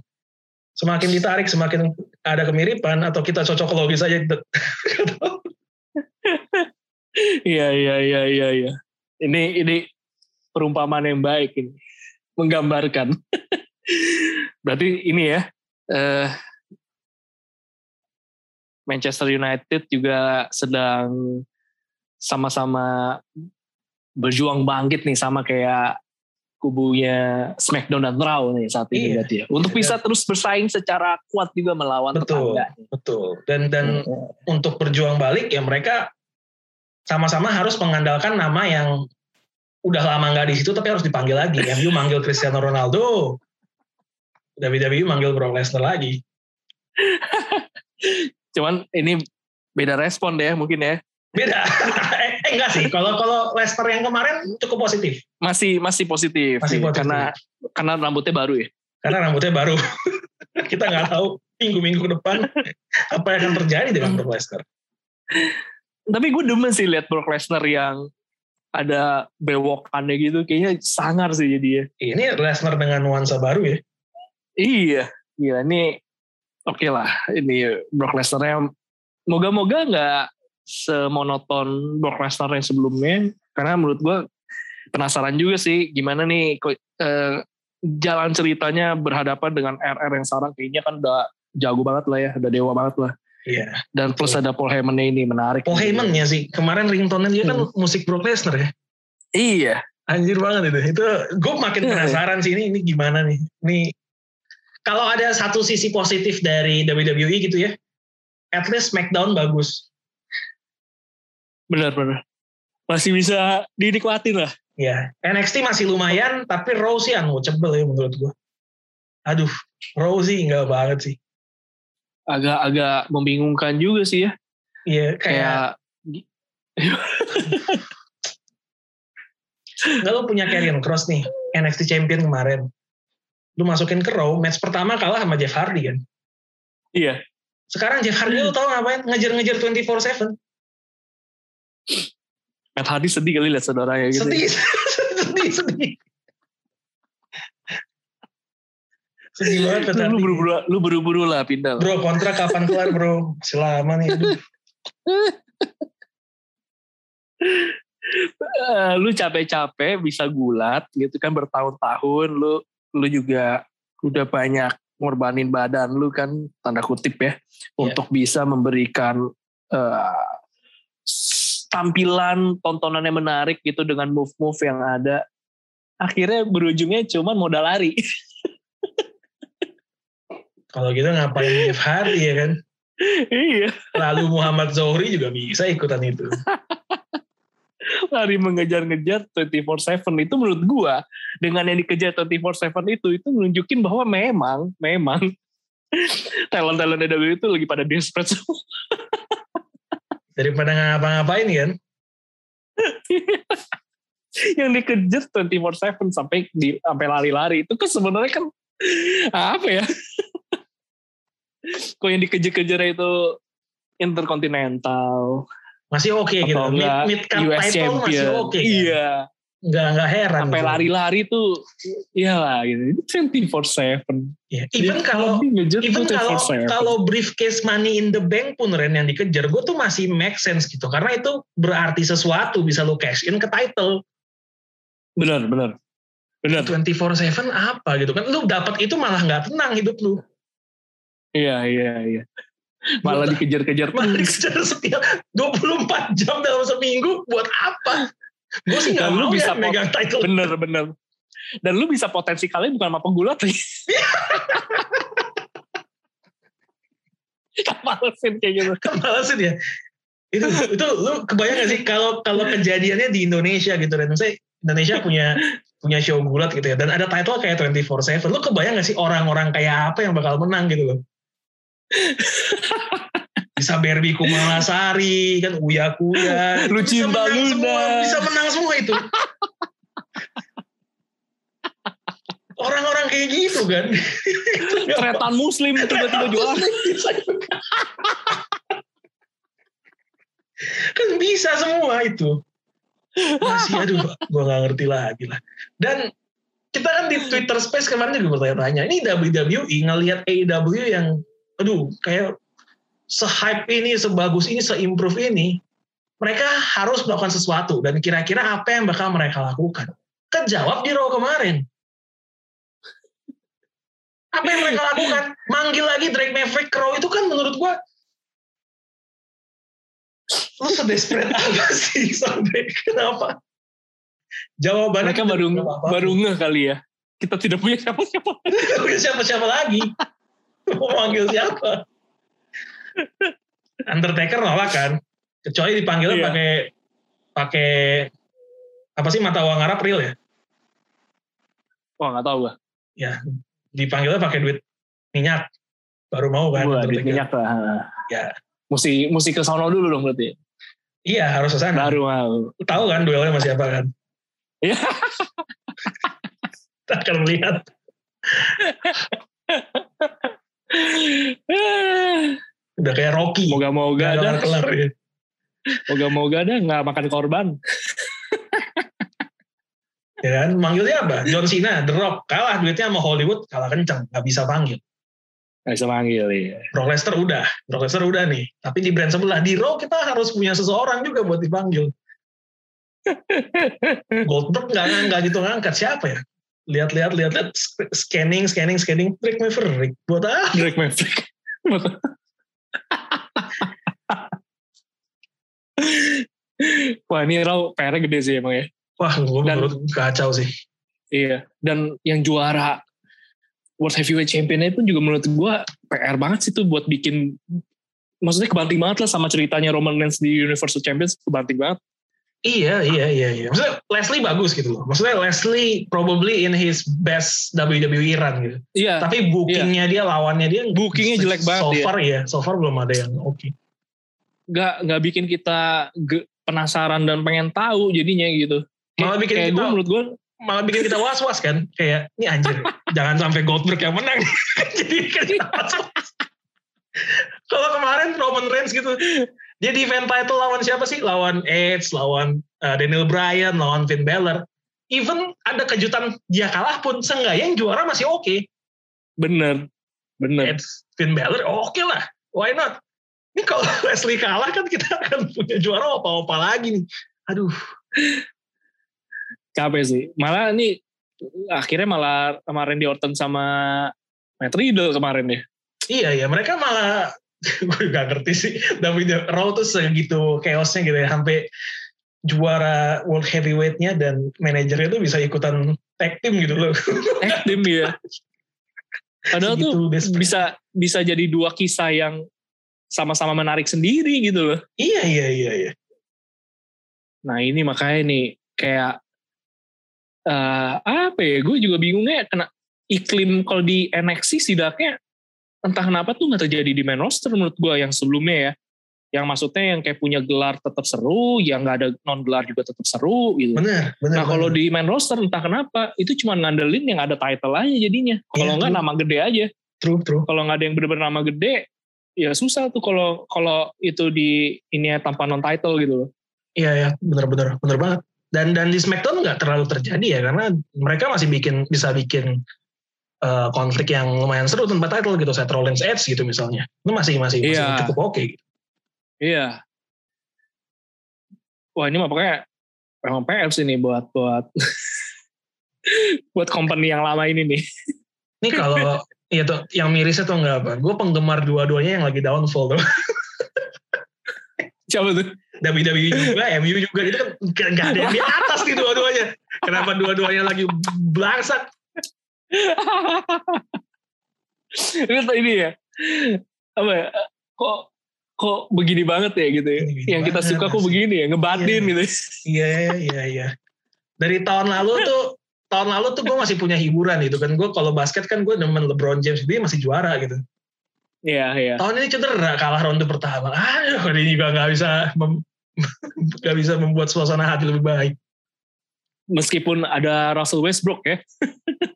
semakin ditarik semakin ada kemiripan atau kita cocok logis aja iya iya iya iya iya. Ini ini perumpamaan yang baik ini menggambarkan. Berarti ini ya eh, Manchester United juga sedang sama-sama berjuang bangkit nih sama kayak kubunya SmackDown dan Raw nih saat ini Iya. berarti ya. Untuk Iya. bisa terus bersaing secara kuat juga melawan Betul, tetangga. betul. Dan dan Hmm. untuk berjuang balik ya mereka sama-sama harus mengandalkan nama yang udah lama nggak di situ tapi harus dipanggil lagi. MU manggil Cristiano Ronaldo, WWE manggil Brock Lesnar lagi. Cuman ini beda respon deh mungkin ya. Beda. enggak sih. Kalau kalau Lesnar yang kemarin cukup positif Masih masih positif. Masih positif. Karena karena rambutnya baru ya. karena rambutnya baru. Kita nggak tahu minggu-minggu ke depan apa yang akan terjadi dengan Brock Lesnar. Tapi gue demen sih lihat Brock Lesnar yang ada bewokannya gitu. Kayaknya sangar sih jadi Ini Lesnar dengan nuansa baru ya. Iya, iya ini oke lah. Ini Brock Lesnar-nya moga-moga nggak semonoton Brock Lesnar yang sebelumnya. Karena menurut gue penasaran juga sih gimana nih eh, jalan ceritanya berhadapan dengan RR yang sekarang kayaknya kan udah jago banget lah ya, udah dewa banget lah. Iya. Dan plus ada Paul Heyman ini menarik. Paul Heyman ya sih. Kemarin ringtone dia kan Hmm. musik Brock Lesnar ya. Iya, Anjir banget itu. Itu gue makin Iya. penasaran sih ini ini gimana nih. Ini kalau ada satu sisi positif dari WWE gitu ya. At least SmackDown bagus. Benar-benar. Masih bisa dinikmatin lah. Ya, NXT masih lumayan, tapi Raw sih unwatchable ya menurut gue. Aduh, Raw sih enggak banget sih. Agak-agak membingungkan juga sih ya. Iya, kayak Kayak nggak lo punya Karrion Cross nih, NXT Champion kemarin. Lu masukin ke Raw, match pertama kalah sama Jeff Hardy kan. iya, Sekarang Jeff Hardy lu tau ngapain? Ngejar-ngejar 24-7. Matt Hardy sedih kali lihat saudaranya gitu. Sedih, sedih, sedih. Sedih banget Lu buru-buru, lu buru-buru lah pindah. lah. Bro, kontrak kapan kelar bro? Masih lama nih. Eh, lu capek-capek bisa gulat gitu kan bertahun-tahun lu lu juga udah banyak ngorbanin badan lu kan tanda kutip ya untuk bisa memberikan eh, s- tampilan tontonan yang menarik gitu dengan move-move yang ada akhirnya berujungnya cuman modal lari Kalau gitu ngapain Jeff Hardy ya kan? iya Lalu Muhammad Zohri juga bisa ikutan itu. lari mengejar-ngejar 24/7 itu menurut gua dengan yang dikejar 24/7 itu itu menunjukin bahwa memang memang talent-talent WWE itu lagi pada desperate semua. Daripada ngapa-ngapain kan? yang dikejar 24/7 sampai di sampai lari-lari itu kan sebenarnya kan apa ya? Kok yang dikejar-kejar itu interkontinental Masih oke gitu. atau Mid, mid card US title champion. masih oke. kan? Iya. Nggak, nggak heran. sampai gitu. lari-lari tuh iyalah gitu. Itu 24/7 Ya, Even kalau even kalau 24/7. kalau briefcase money in the bank pun Ren yang dikejar gue tuh masih make sense gitu. Karena itu berarti sesuatu bisa lo cash in ke title. Benar benar. Benar. 24/7 apa gitu kan. Lu dapat itu malah nggak tenang hidup lu. Iya iya iya. Malah dikejar-kejar malah dikejar setiap 24 jam dalam seminggu buat apa gue sih nggak Dan lu mau bisa megang title. Bener bener. Dan lu bisa potensi kalian bukan sama penggulat lagi malesin kayak gitu. Malesin ya. Itu itu lu kebayang gak sih kalau kalau kejadiannya di Indonesia gitu Ren? Saya Indonesia punya punya show gulat gitu ya. Dan ada title kayak 24/7 lu kebayang gak sih orang-orang kayak apa yang bakal menang gitu loh bisa Barbie Kumalasari kan Uya Kuya Lu cinta Luna. semua bisa menang semua itu. Orang-orang kayak gitu kan? Tretan muslim tiba-tiba juara. Kan bisa semua itu. Masih aduh gue nggak ngerti lagi lah. Dan kita kan di Twitter Space kemarin juga bertanya-tanya ini WWE ngelihat AEW yang aduh kayak se-hype ini sebagus ini se-improve ini mereka harus melakukan sesuatu dan kira-kira apa yang bakal mereka lakukan kejawab di Raw kemarin apa yang mereka lakukan manggil lagi Drake Maverick ke itu kan menurut gua lu sedesperate apa sih sampai kenapa Jawabannya Mereka baru apa-apa. baru ngeh kali ya. Kita tidak punya siapa-siapa. Nggak punya siapa-siapa lagi. Mau manggil siapa? Undertaker nolak kan? Kecuali dipanggilnya Iya. pakai pakai apa sih mata uang Arab real ya? Wah nggak tahu gua. Ya, dipanggilnya pakai duit minyak. Baru mau kan? Gua duit minyak lah. Ya. Mesti mesti ke sono dulu dong berarti. Iya, harus ke sana. Baru mau. Tahu kan duelnya sama siapa kan? Iya. Kita akan melihat. Udah kayak Rocky. Moga-moga Nggak ada. kelar ya. Moga-moga ada nggak makan korban. Ya kan? Manggilnya apa? John Cena, The Rock. Kalah duitnya sama Hollywood, kalah kenceng. Gak bisa panggil. Nggak bisa manggil ya. Brock Lesnar udah. Brock Lesnar udah nih. Tapi di brand sebelah. Di Raw kita harus punya seseorang juga buat dipanggil. Goldberg nggak nggak gitu ngangkat. Siapa ya? Lihat-lihat, lihat-lihat. Scanning, scanning, scanning. Trick Maverick. Buat apa? Drake Maverick. Wah ini Raw PR gede sih emang ya. Wah, gue Dan- menurut kacau sih. Iya. Dan yang juara World Heavyweight Championnya pun juga menurut gue PR banget sih tuh buat bikin maksudnya kebanting banget lah sama ceritanya Roman Reigns di Universal Champions kebanting banget. Iya, iya, iya, iya. Maksudnya Leslie bagus gitu loh. Maksudnya Leslie probably in his best WWE run gitu. Iya. Tapi bookingnya dia, lawannya dia. Bookingnya jelek banget So far ya, so far belum ada yang oke. Nggak nggak bikin kita penasaran dan pengen tahu jadinya gitu. Malah bikin kayak kita- gue menurut gue Malah bikin kita was-was kan. Kayak, ini anjir, jangan sampai Goldberg yang menang. Jadi kita was-was. Kalau kemarin Roman Reigns gitu, dia defend title lawan siapa sih? Lawan Edge, lawan uh, Daniel Bryan, lawan Finn Balor. Even ada kejutan dia kalah pun, seenggaknya yang juara masih oke. bener bener. Edge, Finn Balor, oke lah. Why not? Ini kalau Leslie kalah kan kita akan punya juara apa-apa lagi nih. Aduh, capek sih. Malah ini akhirnya malah sama Randy Orton sama Matt Riddle kemarin ya. iya iya mereka malah gue gak ngerti sih. Tapi Raw tuh segitu chaosnya gitu ya. Sampai juara World Heavyweight-nya dan manajernya tuh bisa ikutan tag team gitu loh. Tag team ya. Padahal tuh desperate. bisa bisa jadi dua kisah yang sama-sama menarik sendiri gitu loh. iya iya iya iya. Nah ini makanya nih kayak eh apa ya? Gue juga bingungnya kena iklim kalau di NXT setidaknya entah kenapa tuh nggak terjadi di main roster menurut gue yang sebelumnya ya. Yang maksudnya yang kayak punya gelar tetap seru, yang nggak ada non gelar juga tetap seru gitu. Bener bener. Nah kalau di main roster entah kenapa itu cuma ngandelin yang ada title aja jadinya. Kalau Iya, nggak nama gede aja. true true. Kalau nggak ada yang bener-bener nama gede, ya susah tuh kalau kalau itu di ini ya tanpa non title gitu loh. Iya ya bener bener banget. Dan dan di SmackDown nggak terlalu terjadi ya karena mereka masih bikin bisa bikin uh, konflik yang lumayan seru tanpa title gitu. Seth Rollins Edge gitu misalnya. Itu masih masih, masih Iya. cukup oke. gitu. Iya. Wah ini mah pokoknya memang PR sih nih buat buat buat company yang lama ini nih. Ini kalau ya tuh yang mirisnya tuh nggak apa. Gue penggemar dua-duanya yang lagi downfall tuh. Siapa tuh? WWE juga, MU juga itu kan nggak ada yang di atas nih dua-duanya. Kenapa dua-duanya lagi belangsak? ini ini ya. Apa ya? Kok kok begini banget ya gitu ya. Begini yang kita suka kok begini ya, ngebatin Iya. gitu. Iya iya iya. Dari tahun lalu tuh tahun lalu tuh gue masih punya hiburan gitu kan. Gue kalau basket kan gue demen LeBron James dia masih juara gitu. Iya, iya. Tahun ini cedera kalah ronde pertama. Aduh ini juga nggak bisa nggak bisa membuat suasana hati lebih baik. Meskipun ada Russell Westbrook ya.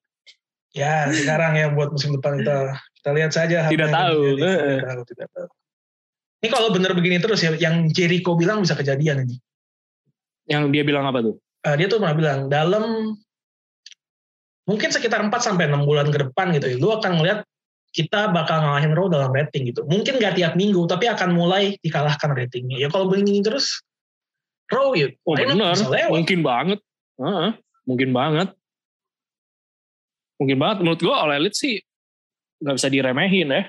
Ya sekarang ya buat musim depan kita kita lihat saja. Tidak tahu. terjadi. Tidak tahu, tidak tahu. Ini kalau benar begini terus ya, yang Jericho bilang bisa kejadian ini. Yang dia bilang apa tuh? Eh, dia tuh pernah bilang dalam mungkin sekitar 4 sampai 6 bulan ke depan gitu ya, lu akan ngeliat kita bakal ngalahin Raw dalam rating gitu. Mungkin gak tiap minggu, tapi akan mulai dikalahkan ratingnya. Ya kalau begini terus, Raw ya, Oh lewat. mungkin banget. Heeh, mungkin banget. Mungkin banget. Menurut gue All Elite sih nggak bisa diremehin ya.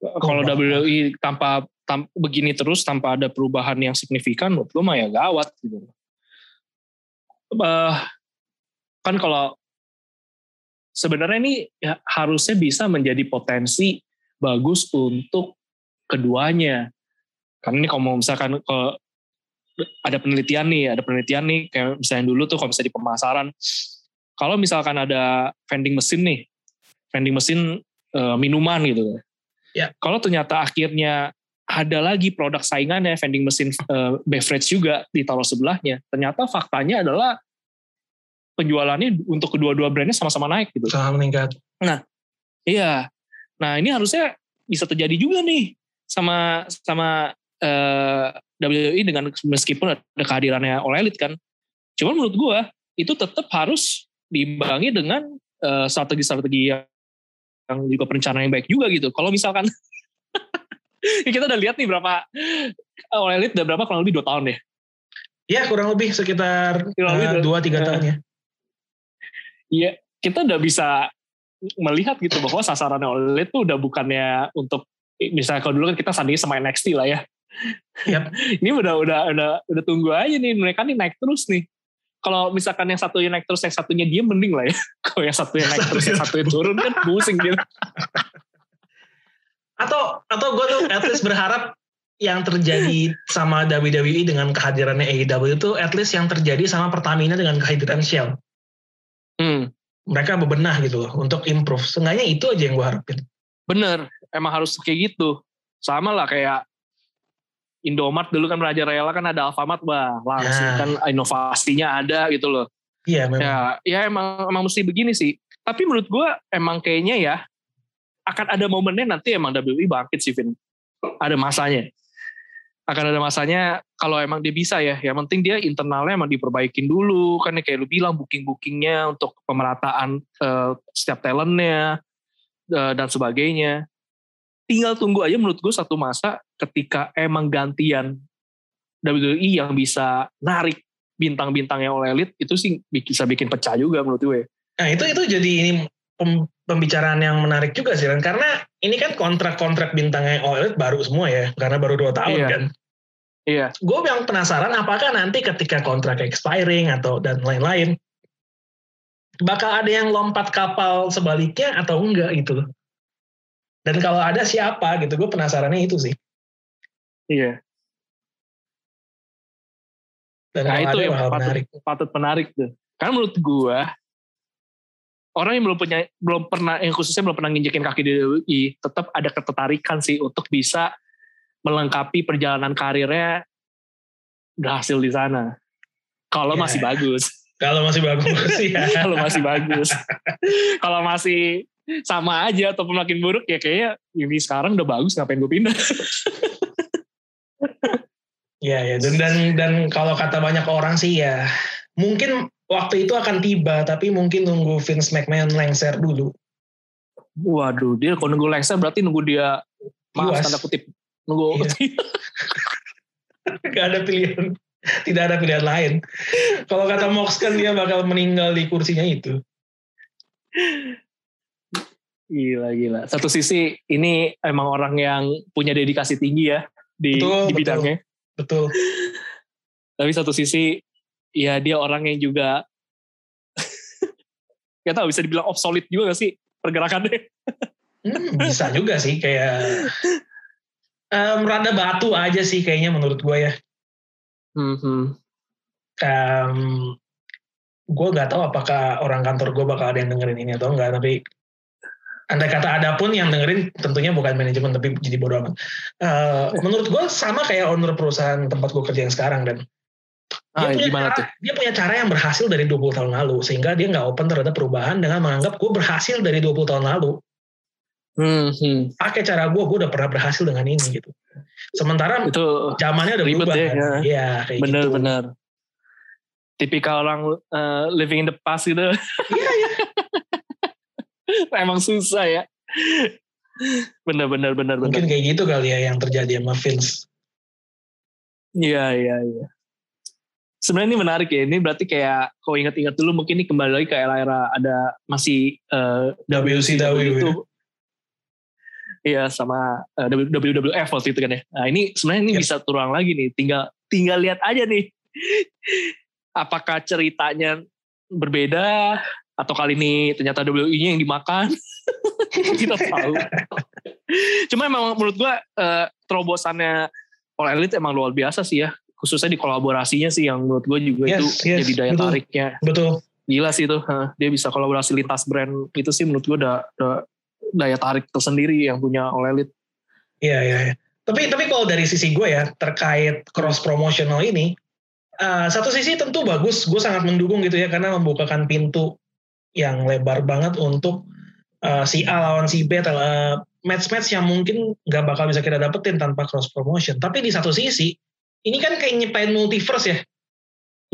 Kalau. WWE tanpa tam- begini terus tanpa ada perubahan yang signifikan, menurut gue mah ya gawat gitu. uh, kan kalau sebenarnya ini ya, harusnya bisa menjadi potensi bagus untuk keduanya. Karena ini kalau misalkan ke ada penelitian nih, ada penelitian nih kayak misalnya dulu tuh kalau misalnya di pemasaran, kalau misalkan ada vending mesin nih, vending mesin uh, minuman gitu. Ya. Kalau ternyata akhirnya ada lagi produk saingannya vending mesin uh, beverage juga di toko sebelahnya, ternyata faktanya adalah penjualannya untuk kedua-dua brandnya sama-sama naik gitu. Sama meningkat. Nah, iya. Nah ini harusnya bisa terjadi juga nih sama sama uh, eh, WWE dengan meskipun ada kehadirannya All Elite kan. Cuman menurut gue itu tetap harus diimbangi dengan uh, strategi-strategi yang, yang juga perencanaan yang baik juga gitu. Kalau misalkan kita udah lihat nih berapa All Elite udah berapa kurang lebih dua tahun deh. Ya kurang lebih sekitar eh, dua tiga tahun ya. Iya, kita udah bisa melihat gitu bahwa sasaran oleh itu udah bukannya untuk misalnya kalau dulu kan kita sanding sama NXT lah ya. Yep. ini udah udah udah udah tunggu aja nih mereka nih naik terus nih. Kalau misalkan yang satunya naik terus yang satunya dia mending lah ya. Kalau yang satunya naik terus yang satunya turun kan pusing gitu. atau atau gue tuh at least berharap yang terjadi sama WWE dengan kehadirannya AEW itu at least yang terjadi sama Pertamina dengan kehadiran Shell. Hmm. Mereka bebenah gitu loh untuk improve. Seenggaknya itu aja yang gue harapin. Bener, emang harus kayak gitu. Sama lah kayak Indomart dulu kan Raja Rela kan ada Alfamart bah langsung nah. kan inovasinya ada gitu loh. Iya memang. Ya, ya emang emang mesti begini sih. Tapi menurut gue emang kayaknya ya akan ada momennya nanti emang WWE bangkit sih Vin. Ada masanya akan ada masanya kalau emang dia bisa ya yang penting dia internalnya emang diperbaikin dulu kan ya kayak lu bilang booking bookingnya untuk pemerataan uh, setiap talentnya uh, dan sebagainya tinggal tunggu aja menurut gue satu masa ketika emang gantian WWE yang bisa narik bintang-bintangnya oleh elit itu sih bisa bikin pecah juga menurut gue. Nah itu itu jadi ini pembicaraan yang menarik juga sih kan karena ini kan kontrak-kontrak bintangnya All Elite baru semua ya karena baru dua tahun iya. kan. Iya. Gue yang penasaran apakah nanti ketika kontrak expiring atau dan lain-lain bakal ada yang lompat kapal sebaliknya atau enggak gitu loh. Dan kalau ada siapa gitu, gue penasarannya itu sih. Iya. Dan nah itu yang patut, menarik. patut menarik tuh. Karena menurut gue orang yang belum punya belum pernah yang khususnya belum pernah nginjekin kaki di WWE tetap ada ketertarikan sih untuk bisa melengkapi perjalanan karirnya berhasil di sana. Kalau yeah. masih bagus. Kalau masih bagus ya. Kalau masih bagus. Kalau masih sama aja ataupun makin buruk ya kayaknya ini sekarang udah bagus ngapain gue pindah. ya ya dan dan dan kalau kata banyak orang sih ya mungkin waktu itu akan tiba tapi mungkin nunggu Vince McMahon lengser dulu. Waduh, dia kalau nunggu lengser berarti nunggu dia maaf tanda kutip nunggu iya. gak ada pilihan tidak ada pilihan lain kalau kata Mox kan dia bakal meninggal di kursinya itu gila gila satu sisi ini emang orang yang punya dedikasi tinggi ya di, betul, di bidangnya betul, betul. tapi satu sisi ya dia orang yang juga Gak tau bisa dibilang obsolete juga gak sih pergerakannya hmm, bisa juga sih kayak um, rada batu aja sih kayaknya menurut gue ya. Mm-hmm. Um, gue gak tahu apakah orang kantor gue bakal ada yang dengerin ini atau enggak, tapi andai kata ada pun yang dengerin tentunya bukan manajemen tapi jadi bodo amat. Uh, menurut gue sama kayak owner perusahaan tempat gue kerja yang sekarang dan ah, dia, punya gimana cara, tuh? dia punya cara yang berhasil dari 20 tahun lalu sehingga dia nggak open terhadap perubahan dengan menganggap gue berhasil dari 20 tahun lalu. Hmm, hmm. Pakai cara gue, gue udah pernah berhasil dengan ini gitu. Sementara itu zamannya udah berubah. Ya, kan? ya kayak bener, gitu. Bener, Tipikal orang uh, living in the past gitu. Iya, iya. Emang susah ya. Bener, bener, bener. Mungkin bener. kayak gitu kali ya yang terjadi sama Vince. Iya, iya, iya. Sebenarnya ini menarik ya. Ini berarti kayak kau ingat-ingat dulu mungkin ini kembali lagi ke era-era ada masih uh, WCW itu. Ya? Iya sama uh, eh, WWF waktu itu kan ya. Nah ini sebenarnya ini yeah. bisa turun lagi nih. Tinggal tinggal lihat aja nih. apakah ceritanya berbeda atau kali ini ternyata WI-nya yang dimakan. Kita tahu. Cuma emang menurut gua uh, terobosannya All Elite emang luar biasa sih ya. Khususnya di kolaborasinya sih yang menurut gue juga Yes, itu yes, jadi daya betul. tariknya. Betul. gila sih itu dia bisa kolaborasi lintas brand itu sih menurut gue udah, udah daya tarik tersendiri yang punya All Elite. Iya, iya, iya. Tapi tapi kalau dari sisi gue ya terkait cross promotional ini, uh, satu sisi tentu bagus, gue sangat mendukung gitu ya karena membukakan pintu yang lebar banget untuk uh, si A lawan si B, uh, match-match yang mungkin nggak bakal bisa kita dapetin tanpa cross promotion. Tapi di satu sisi, ini kan kayak nyiptain multiverse ya,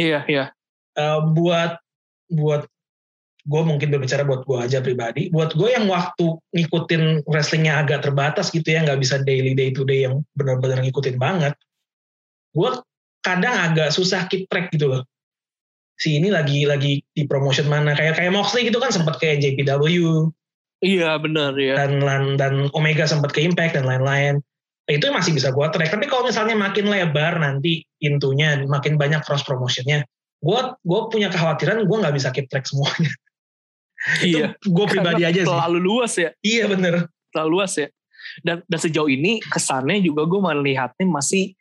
iya iya. Uh, buat buat gue mungkin berbicara buat gue aja pribadi buat gue yang waktu ngikutin wrestlingnya agak terbatas gitu ya nggak bisa daily day to day yang benar-benar ngikutin banget gue kadang agak susah keep track gitu loh si ini lagi lagi di promotion mana? Kayak kayak Moxley gitu kan sempat kayak JPW iya benar ya dan dan dan Omega sempat ke Impact dan lain-lain. Itu masih bisa gue track. Tapi kalau misalnya makin lebar nanti pintunya makin banyak cross promotionnya gue gue punya kekhawatiran gue nggak bisa keep track semuanya. Iya. Gue pribadi aja sih. terlalu luas ya. Iya bener. Terlalu luas ya. Dan dan sejauh ini kesannya juga gue melihatnya masih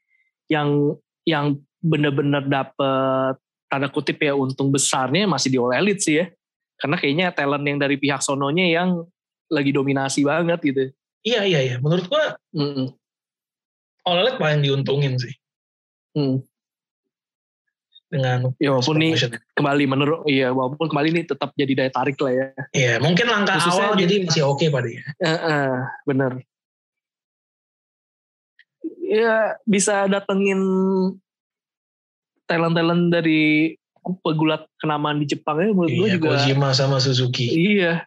yang yang benar-benar dapet tanda kutip ya untung besarnya masih di All Elite sih ya. Karena kayaknya talent yang dari pihak sononya yang lagi dominasi banget gitu. Iya iya iya. Menurut gue Mm-mm. All Elite paling diuntungin sih. Hmm. dengan ya walaupun nih kembali menurut iya walaupun kembali nih tetap jadi daya tarik lah ya. Iya mungkin langkah Khususnya awal di- jadi masih oke pada ya Eh, eh, bener. Ya bisa datengin talent-talent dari pegulat kenamaan di Jepang ya menurut gue iya, juga Kojima sama Suzuki. Iya.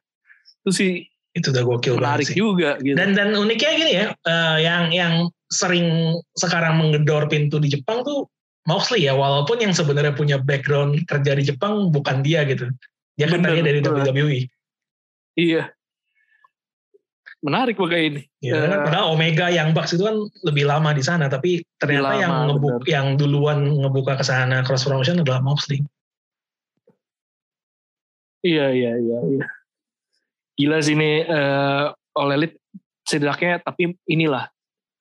Itu sih itu udah gokil menarik sih. juga gitu. Dan dan uniknya gini ya eh, yang yang sering sekarang menggedor pintu di Jepang tuh Moxley ya walaupun yang sebenarnya punya background kerja di Jepang bukan dia gitu. Dia kan tadinya dari. WWE iya menarik pakai ini. Ya, padahal Omega yang Bucks itu kan lebih lama di sana, tapi ternyata Lebih yang lama, ngebuk, yang duluan ngebuka ke sana cross promotion adalah Moxley. iya iya iya iya. Gila sih ini eh All Elite setidaknya tapi inilah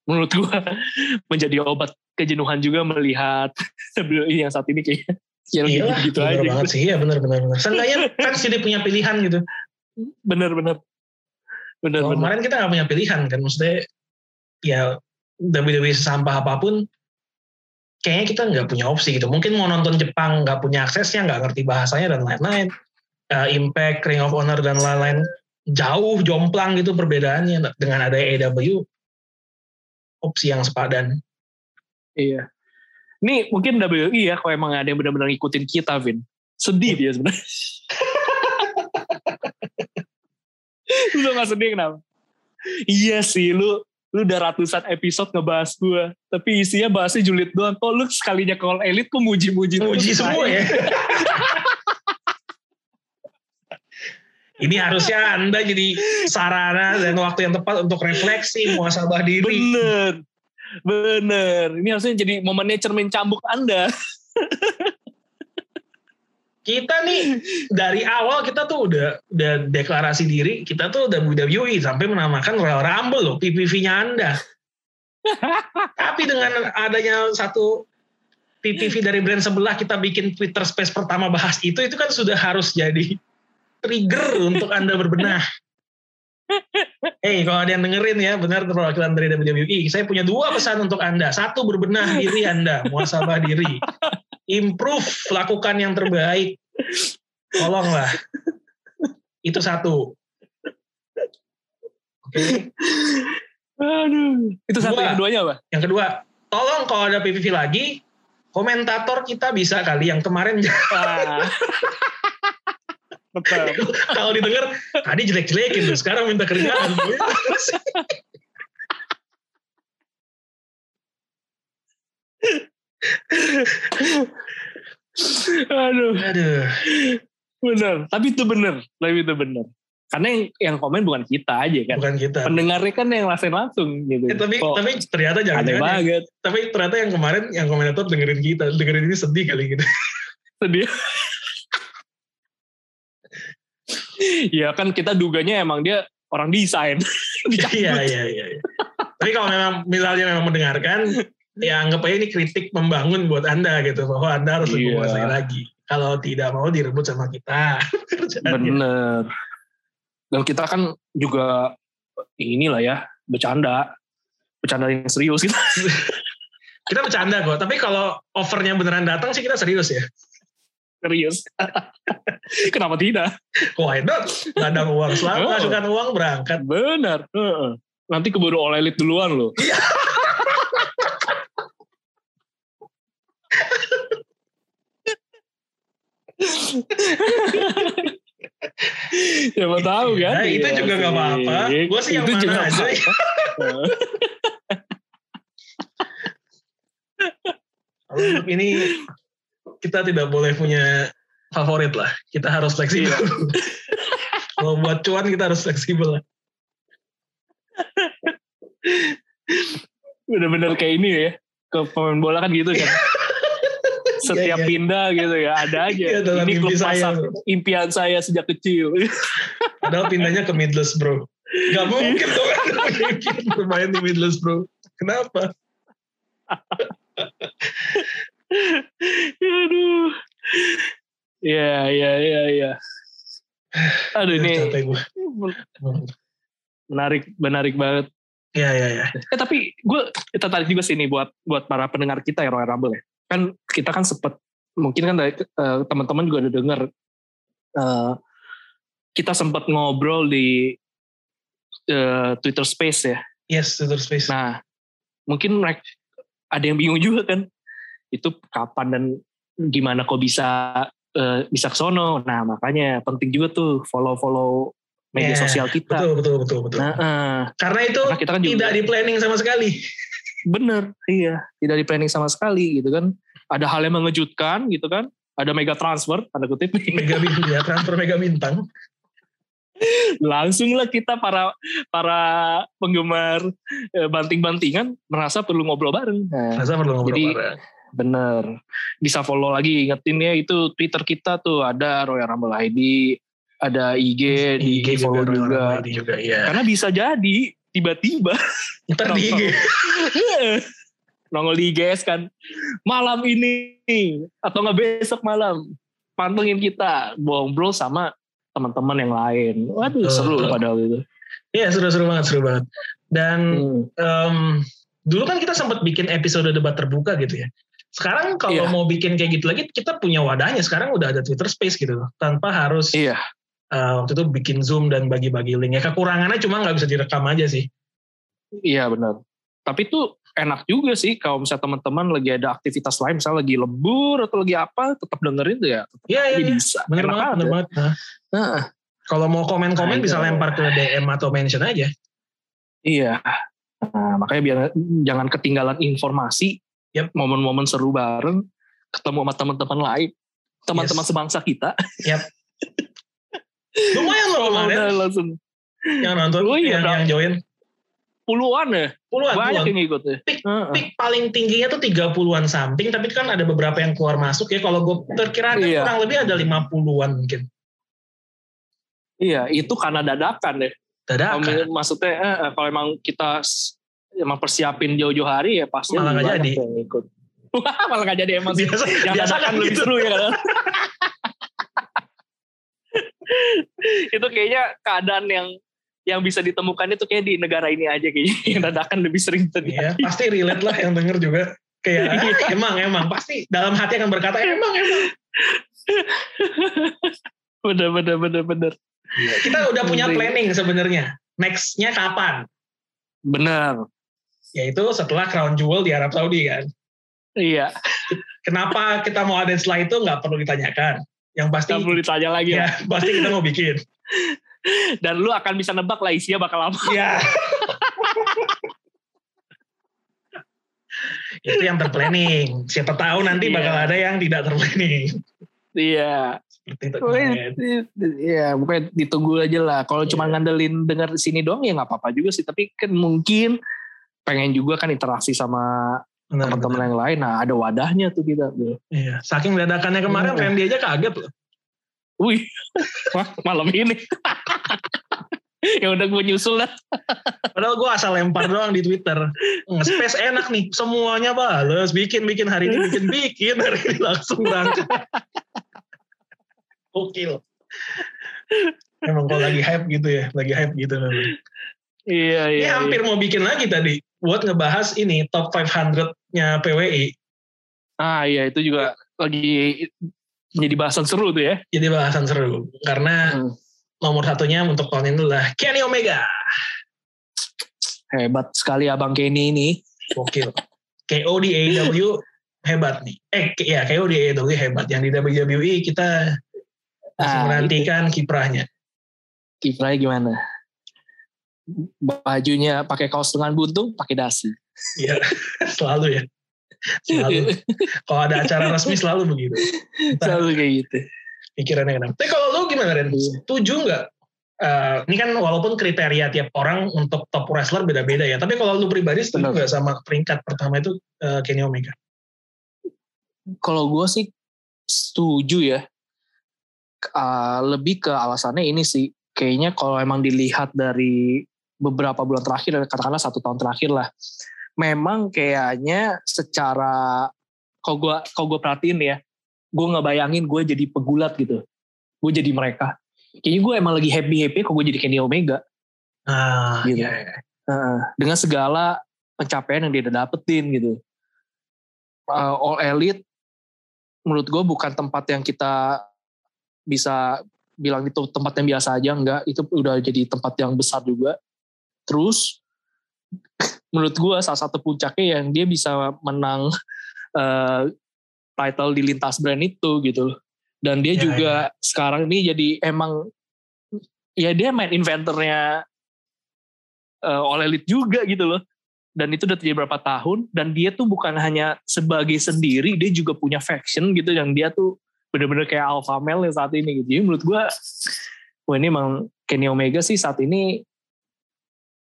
menurut gua menjadi obat kejenuhan juga melihat yang saat ini kayak ya Iya, gitu, bener aja. banget sih, iya bener bener bener. Seenggaknya fans jadi punya pilihan gitu. bener bener bener Kalau bener kemarin kita nggak punya pilihan kan, maksudnya ya WWE sesampah apa pun, kayaknya kita nggak punya opsi gitu. Mungkin mau nonton Jepang nggak punya aksesnya, nggak ngerti bahasanya dan lain-lain. Eh, Impact, Ring of Honor dan lain-lain jauh jomplang gitu perbedaannya dengan ada AEW opsi yang sepadan. Iya. Ini mungkin WI ya kalau emang ada yang benar-benar ngikutin kita, Vin. Sedih dia sebenarnya. lu gak sedih kenapa? Iya sih, lu lu udah ratusan episode ngebahas gue. Tapi isinya bahasnya julid doang. Kok lu sekalinya call elit kok muji-muji? Muji semua ya. Ini harusnya Anda jadi sarana dan waktu yang tepat untuk refleksi, muasabah diri. Bener. Bener. Ini harusnya jadi momennya cermin cambuk Anda. Kita nih dari awal kita tuh udah udah deklarasi diri, kita tuh udah WWE sampai menamakan Royal Rumble loh, PPV-nya Anda. Tapi dengan adanya satu PPV dari brand sebelah kita bikin Twitter Space pertama bahas itu, itu kan sudah harus jadi trigger untuk Anda berbenah. Hey, kalau ada yang dengerin ya, benar perwakilan dari WWE. Saya punya dua pesan untuk Anda. Satu, berbenah diri Anda, muasabah diri. Improve, lakukan yang terbaik. Tolonglah. Itu satu. Oke. Aduh. Itu satu yang keduanya apa? Yang kedua, tolong kalau ada PPV lagi, komentator kita bisa kali yang kemarin Ah. Kalau didengar tadi jelek-jelekin tuh, sekarang minta kerjaan. Aduh. Aduh. Bener. Tapi itu bener. Tapi itu bener. Karena yang, yang komen bukan kita aja kan. Bukan kita. Pendengarnya kan yang langsung langsung gitu. Eh, tapi Kok tapi ternyata jangan aneh banget. tapi ternyata yang kemarin yang komentator dengerin kita dengerin ini sedih kali gitu Sedih. ya kan kita duganya emang dia orang desain. Iya, iya, iya. iya. Tapi kalau memang misalnya memang mendengarkan, ya anggap aja ini kritik membangun buat Anda gitu. Bahwa Anda harus lebih Iya. menguasai lagi. Kalau tidak mau direbut sama kita. Bener. Dan kita kan juga inilah ya bercanda, bercanda yang serius gitu. Kita bercanda kok. Tapi kalau offernya beneran datang sih kita serius ya. serius. Kenapa tidak? Why not? Ada uang. Selama Oh. uang berangkat. Benar. Heeh. Nanti keburu oleh elit duluan loh. Siapa tahu kan? Nah, itu Iya juga nggak sih. apa-apa. Gua sih yang Itu mana juga aja. untuk ini kita tidak boleh punya favorit lah. Kita harus fleksibel. Iya. Kalau buat cuan kita harus fleksibel lah. Bener-bener kayak ini ya. Ke pemain bola kan gitu kan. Setiap Iya, iya. pindah gitu ya. Ada aja. Iya, dalam ini klub saya, bro. impian saya sejak kecil. Padahal pindahnya ke Midlands bro. Gak mungkin dong kan mungkin bermain di Midlands bro. Kenapa? Aduh. Ya, ya, ya, ya. Aduh ini menarik, menarik banget. Iya, iya, iya. Eh tapi gue tertarik juga sih nih buat buat para pendengar kita ya Royal Rumble ya. Kan kita kan sempet mungkin kan dari eh, teman-teman juga udah dengar eh, kita sempat ngobrol di eh, Twitter Space ya. Yes, Twitter Space. Nah mungkin mereka ada yang bingung juga kan itu kapan dan gimana kok bisa eh, bisa ke sono. Nah makanya penting juga tuh follow-follow media Yeah, sosial kita. betul, betul, betul, betul. Nah, eh, Karena itu karena kita kan juga tidak di planning sama sekali. Bener, iya. Tidak di planning sama sekali gitu kan. Ada hal yang mengejutkan gitu kan. Ada mega transfer, tanda kutip. Mega bintang, ya, transfer mega bintang. Langsung lah kita para para penggemar eh, banting-bantingan merasa perlu ngobrol bareng. Nah, Masa perlu ngobrol Jadi, bareng. bener. Bisa follow lagi, ingetin ya itu Twitter kita tuh ada Royal Rumble ID, ada IG, di IG follow juga, juga. Juga, iya. Karena bisa jadi tiba-tiba Ntar di IG. nongol di IGS kan malam ini atau nggak besok malam pantengin kita ngobrol sama teman-teman yang lain waduh seru betul. padahal itu Iya, seru-seru banget, seru banget. Dan Hmm. em, dulu kan kita sempat bikin episode debat terbuka gitu ya. Sekarang kalau Iya. mau bikin kayak gitu lagi, kita punya wadahnya. Sekarang udah ada Twitter Space gitu loh. Tanpa harus iya eh, waktu itu bikin Zoom dan bagi-bagi link. Ya kekurangannya cuma nggak bisa direkam aja sih. iya benar tapi itu enak juga sih kalau misalnya teman-teman lagi ada aktivitas lain misalnya lagi lembur atau lagi apa tetap dengerin tuh ya Iya, iya, iya. bisa Bener Enak banget, bener banget. Nah, Nah, kalau mau komen-komen Aduh. bisa lempar ke DM atau mention aja. Iya. Nah, makanya biar jangan ketinggalan informasi, Yep. momen-momen seru bareng, ketemu sama teman-teman lain, teman-teman Yes. sebangsa kita. Lumayan loh kemarin Udah langsung yang nonton, Oh iya, yang, yang join. puluhan ya, Puluhan, banyak puluhan. yang ikut ya. Pik- Heeh. Peak paling tingginya tuh 30-an something, tapi kan ada beberapa yang keluar masuk ya. Kalau gue perkirakan Iya. kurang lebih ada 50-an mungkin. Iya, itu karena dadakan deh. Kalau Dadakan. Maksudnya eh, eh, kalau emang kita emang persiapin jauh-jauh hari ya pasti Malah banyak jadi. yang ikut. Wah, malah nggak jadi emang. Biasa, yang biasa dadakan kan lebih gitu. seru ya kan. itu kayaknya keadaan yang yang bisa ditemukan itu kayak di negara ini aja kayaknya yang dadakan lebih sering terjadi. Iya, pasti relate lah yang denger juga. Kayak, ah, Iya. emang, emang. Pasti dalam hati akan berkata, emang, emang. bener bener bener bener Kita udah punya Penting. planning sebenarnya. Next-nya kapan? bener Yaitu setelah Crown Jewel di Arab Saudi kan. iya Kenapa kita mau ada setelah itu nggak perlu ditanyakan. Yang pasti, nggak perlu ditanya lagi ya, lah. pasti kita mau bikin. dan lu akan bisa nebak lah isinya bakal apa Iya. itu yang terplanning. Siapa tahu nanti Iya. bakal ada yang tidak terplanning. iya Seperti itu. Iya, pokoknya ditunggu aja lah. Kalau Iya. cuma ngandelin dengar di sini doang ya nggak apa-apa juga sih. Tapi kan mungkin pengen juga kan interaksi sama teman-teman yang lain. Nah ada wadahnya tuh kita. Iya. Saking dadakannya kemarin, Iya. Randy aja kaget loh. Wih, wah malam ini. ya udah gue nyusul lah. Padahal gue asal lempar doang di Twitter. Nge-space enak nih, semuanya bales. Bikin-bikin hari ini, bikin-bikin hari ini langsung berangkat. Gokil. Emang kalau lagi hype gitu ya, lagi hype gitu. memang. Iya Ini iya. hampir mau bikin lagi tadi buat ngebahas ini top 500-nya PWI. Ah iya itu juga lagi jadi bahasan seru tuh ya. Jadi bahasan seru karena Hmm. nomor satunya untuk tahun ini adalah Kenny Omega. Hebat sekali abang Kenny ini. Gokil. KO di AEW hebat nih. Eh ya KO di AEW hebat. Yang di WWE kita masih Ah, menantikan kiprahnya. Kiprahnya gimana? Bajunya pakai kaos lengan buntung, pakai dasi. Iya, selalu ya. Selalu. Kalau ada acara resmi selalu begitu. Entah Selalu kayak gitu. pikirannya kenapa. Tapi kalau lu gimana Ren? Iya. Setuju nggak? Eh, ini kan walaupun kriteria tiap orang untuk top wrestler beda-beda ya. Tapi kalau lu pribadi setuju nggak sama peringkat pertama itu eh, Kenny Omega? Kalau gue sih setuju ya. Ah, lebih ke alasannya ini sih. Kayaknya kalau emang dilihat dari beberapa bulan terakhir, katakanlah satu tahun terakhir lah. Memang kayaknya secara, kalau gue kalau gue perhatiin ya, gue nggak bayangin gue jadi pegulat gitu. Gue jadi mereka. Kayaknya gue emang lagi happy-happy kalau gue jadi Kenny Omega. Ah, Gitu. iya, iya. Heeh, dengan segala pencapaian yang dia udah dapetin gitu. Uh, All Elite menurut gue bukan tempat yang kita bisa bilang itu tempat yang biasa aja enggak itu udah jadi tempat yang besar juga terus menurut gue salah satu puncaknya yang dia bisa menang uh, title di lintas brand itu gitu loh dan dia Ya, juga sekarang ini jadi emang ya dia main inventornya uh, All Elite juga gitu loh. Dan itu udah terjadi berapa tahun dan dia tuh bukan hanya sebagai sendiri, dia juga punya faction gitu yang dia tuh bener-bener kayak alpha male yang saat ini gitu. Jadi menurut gue, wah ini emang Kenny Omega sih saat ini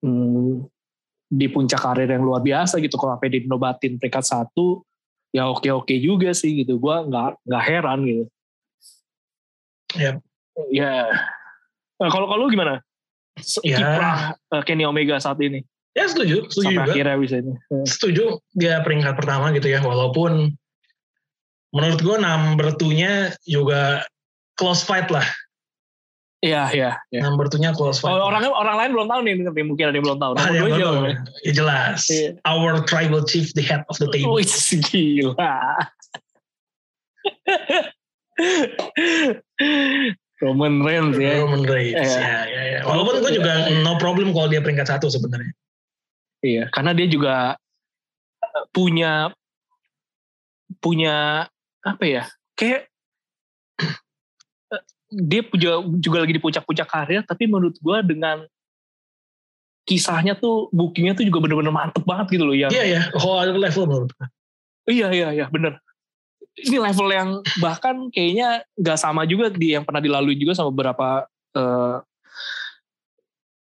hmm, di puncak karir yang luar biasa gitu. Kalau sampai dinobatin peringkat satu, ya oke-oke juga sih gitu. Gue nggak nggak heran gitu. Yap. Ya. Nah, kalau kalau gimana? Ya. Kiprah eh, Kenny Omega saat ini Ya setuju, setuju sampai juga. akhirnya bisa ini. Setuju dia peringkat pertama gitu ya. Walaupun menurut gue number two-nya juga close fight lah. Iya, iya. iya. Number two-nya close fight. Oh, orang orang lain belum tahu nih, mungkin ada yang belum tahu. Ah, Nomor yang dua belum jauh. tahu. Ya jelas. Iya. Our tribal chief, the head of the table. Wih, gila. Roman Reigns ya. Roman Reigns. Iya. Ya, ya, ya. Walaupun gue juga no problem kalau dia peringkat satu sebenarnya. Iya, karena dia juga eh, punya punya apa ya? Kayak dia juga juga lagi di puncak-puncak karir, tapi menurut gua dengan kisahnya tuh bookingnya tuh juga bener-bener mantep banget gitu loh yang Iya ya, whole other level menurut gue. Iya iya iya bener. Ini level yang bahkan kayaknya nggak sama juga di yang pernah dilalui juga sama beberapa eh,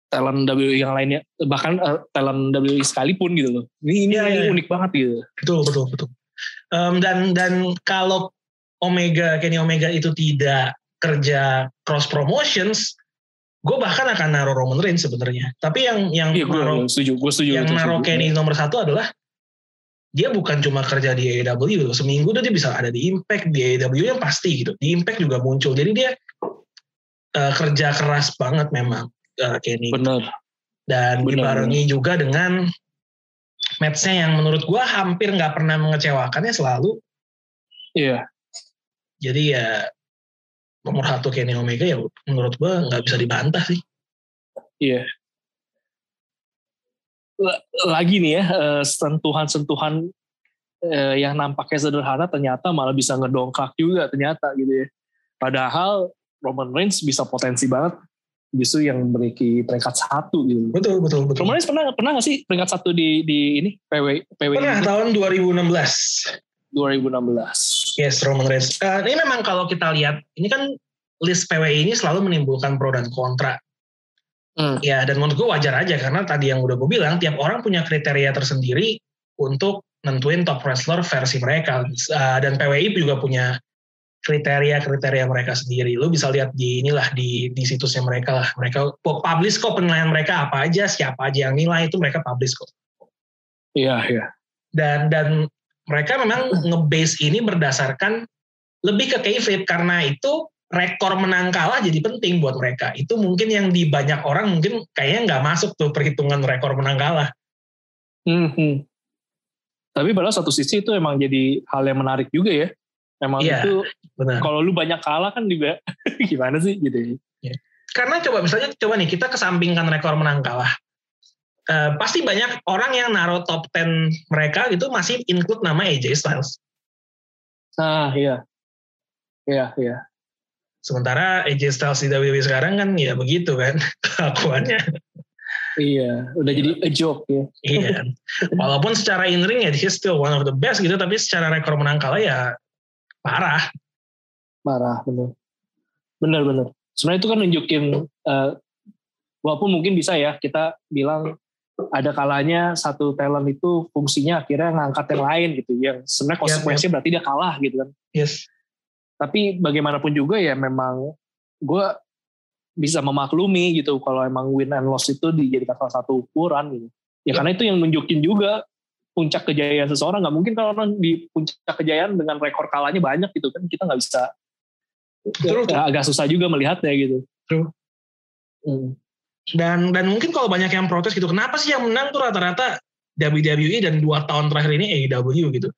talent WWE yang lainnya, bahkan eh, talent WWE sekalipun gitu loh. Ini ini, Iya, ini iya, iya. unik banget gitu. Betul, betul, betul. Em, dan dan kalau Omega, Kenny Omega itu tidak kerja cross promotions, gue bahkan akan naruh Roman Reigns sebenarnya. Tapi yang yang Iya gue naruh setuju, gue setuju. yang naruh. Kenny nomor satu adalah dia bukan cuma kerja di AEW seminggu tuh dia bisa ada di Impact di AEW yang pasti gitu di Impact juga muncul jadi dia eh, kerja keras banget memang eh, Kenny Bener. dan Benar, dibarengi juga dengan matchnya yang menurut gua hampir nggak pernah mengecewakannya selalu Iya. jadi ya nomor satu Kenny Omega ya menurut gua nggak bisa dibantah sih Iya. La- Lagi nih ya, eh, sentuhan-sentuhan eh, yang nampaknya sederhana ternyata malah bisa ngedongkrak juga ternyata gitu ya. Padahal Roman Reigns bisa potensi banget justru yang memiliki peringkat satu gitu. betul betul betul Roman Reigns pernah pernah nggak sih peringkat satu di di ini PW PW pernah ini? tahun 2016 2016. Yes, Roman Reigns. Eh, ini memang kalau kita lihat, ini kan list PWI ini selalu menimbulkan pro dan kontra. Hmm. Ya, dan menurut gue wajar aja karena tadi yang udah gue bilang, tiap orang punya kriteria tersendiri untuk nentuin top wrestler versi mereka. Uh, dan PWI juga punya kriteria-kriteria mereka sendiri. Lu bisa lihat di inilah di di situsnya mereka lah. Mereka publish kok penilaian mereka apa aja, siapa aja yang nilai itu mereka publish kok. Iya, iya. Dan dan mereka memang ngebase ini berdasarkan lebih ke kayfabe karena itu rekor menang kalah jadi penting buat mereka. Itu mungkin yang di banyak orang mungkin kayaknya nggak masuk tuh perhitungan rekor menang kalah. Hmm. Tapi pada satu sisi itu emang jadi hal yang menarik juga ya. Emang iya, itu kalau lu banyak kalah kan juga gimana sih gitu ya. Karena coba misalnya coba nih kita kesampingkan rekor menang kalah. Uh, pasti banyak orang yang naruh top 10 mereka gitu masih include nama AJ Styles. Ah iya. Iya, iya. Sementara AJ Styles di WWE sekarang kan ya begitu kan kelakuannya. Iya, udah jadi a joke ya. iya. Walaupun secara in ring ya he's still one of the best gitu, tapi secara rekor menang kalah ya parah. Parah, bener. Bener, bener. Sebenarnya itu kan nunjukin, uh, walaupun mungkin bisa ya kita bilang ada kalanya satu talent itu fungsinya akhirnya ngangkat yang lain gitu, yang sebenarnya konsekuensinya yep, berarti dia kalah gitu kan. Yes. Tapi bagaimanapun juga ya memang gue bisa memaklumi gitu kalau emang win and loss itu dijadikan salah satu ukuran gitu. Ya, ya. karena itu yang nunjukin juga puncak kejayaan seseorang nggak mungkin kalau orang di puncak kejayaan dengan rekor kalahnya banyak gitu kan kita nggak bisa True, ya, agak susah juga melihatnya gitu. True. Hmm. Dan dan mungkin kalau banyak yang protes gitu, kenapa sih yang menang tuh rata-rata WWE dan dua tahun terakhir ini AEW gitu?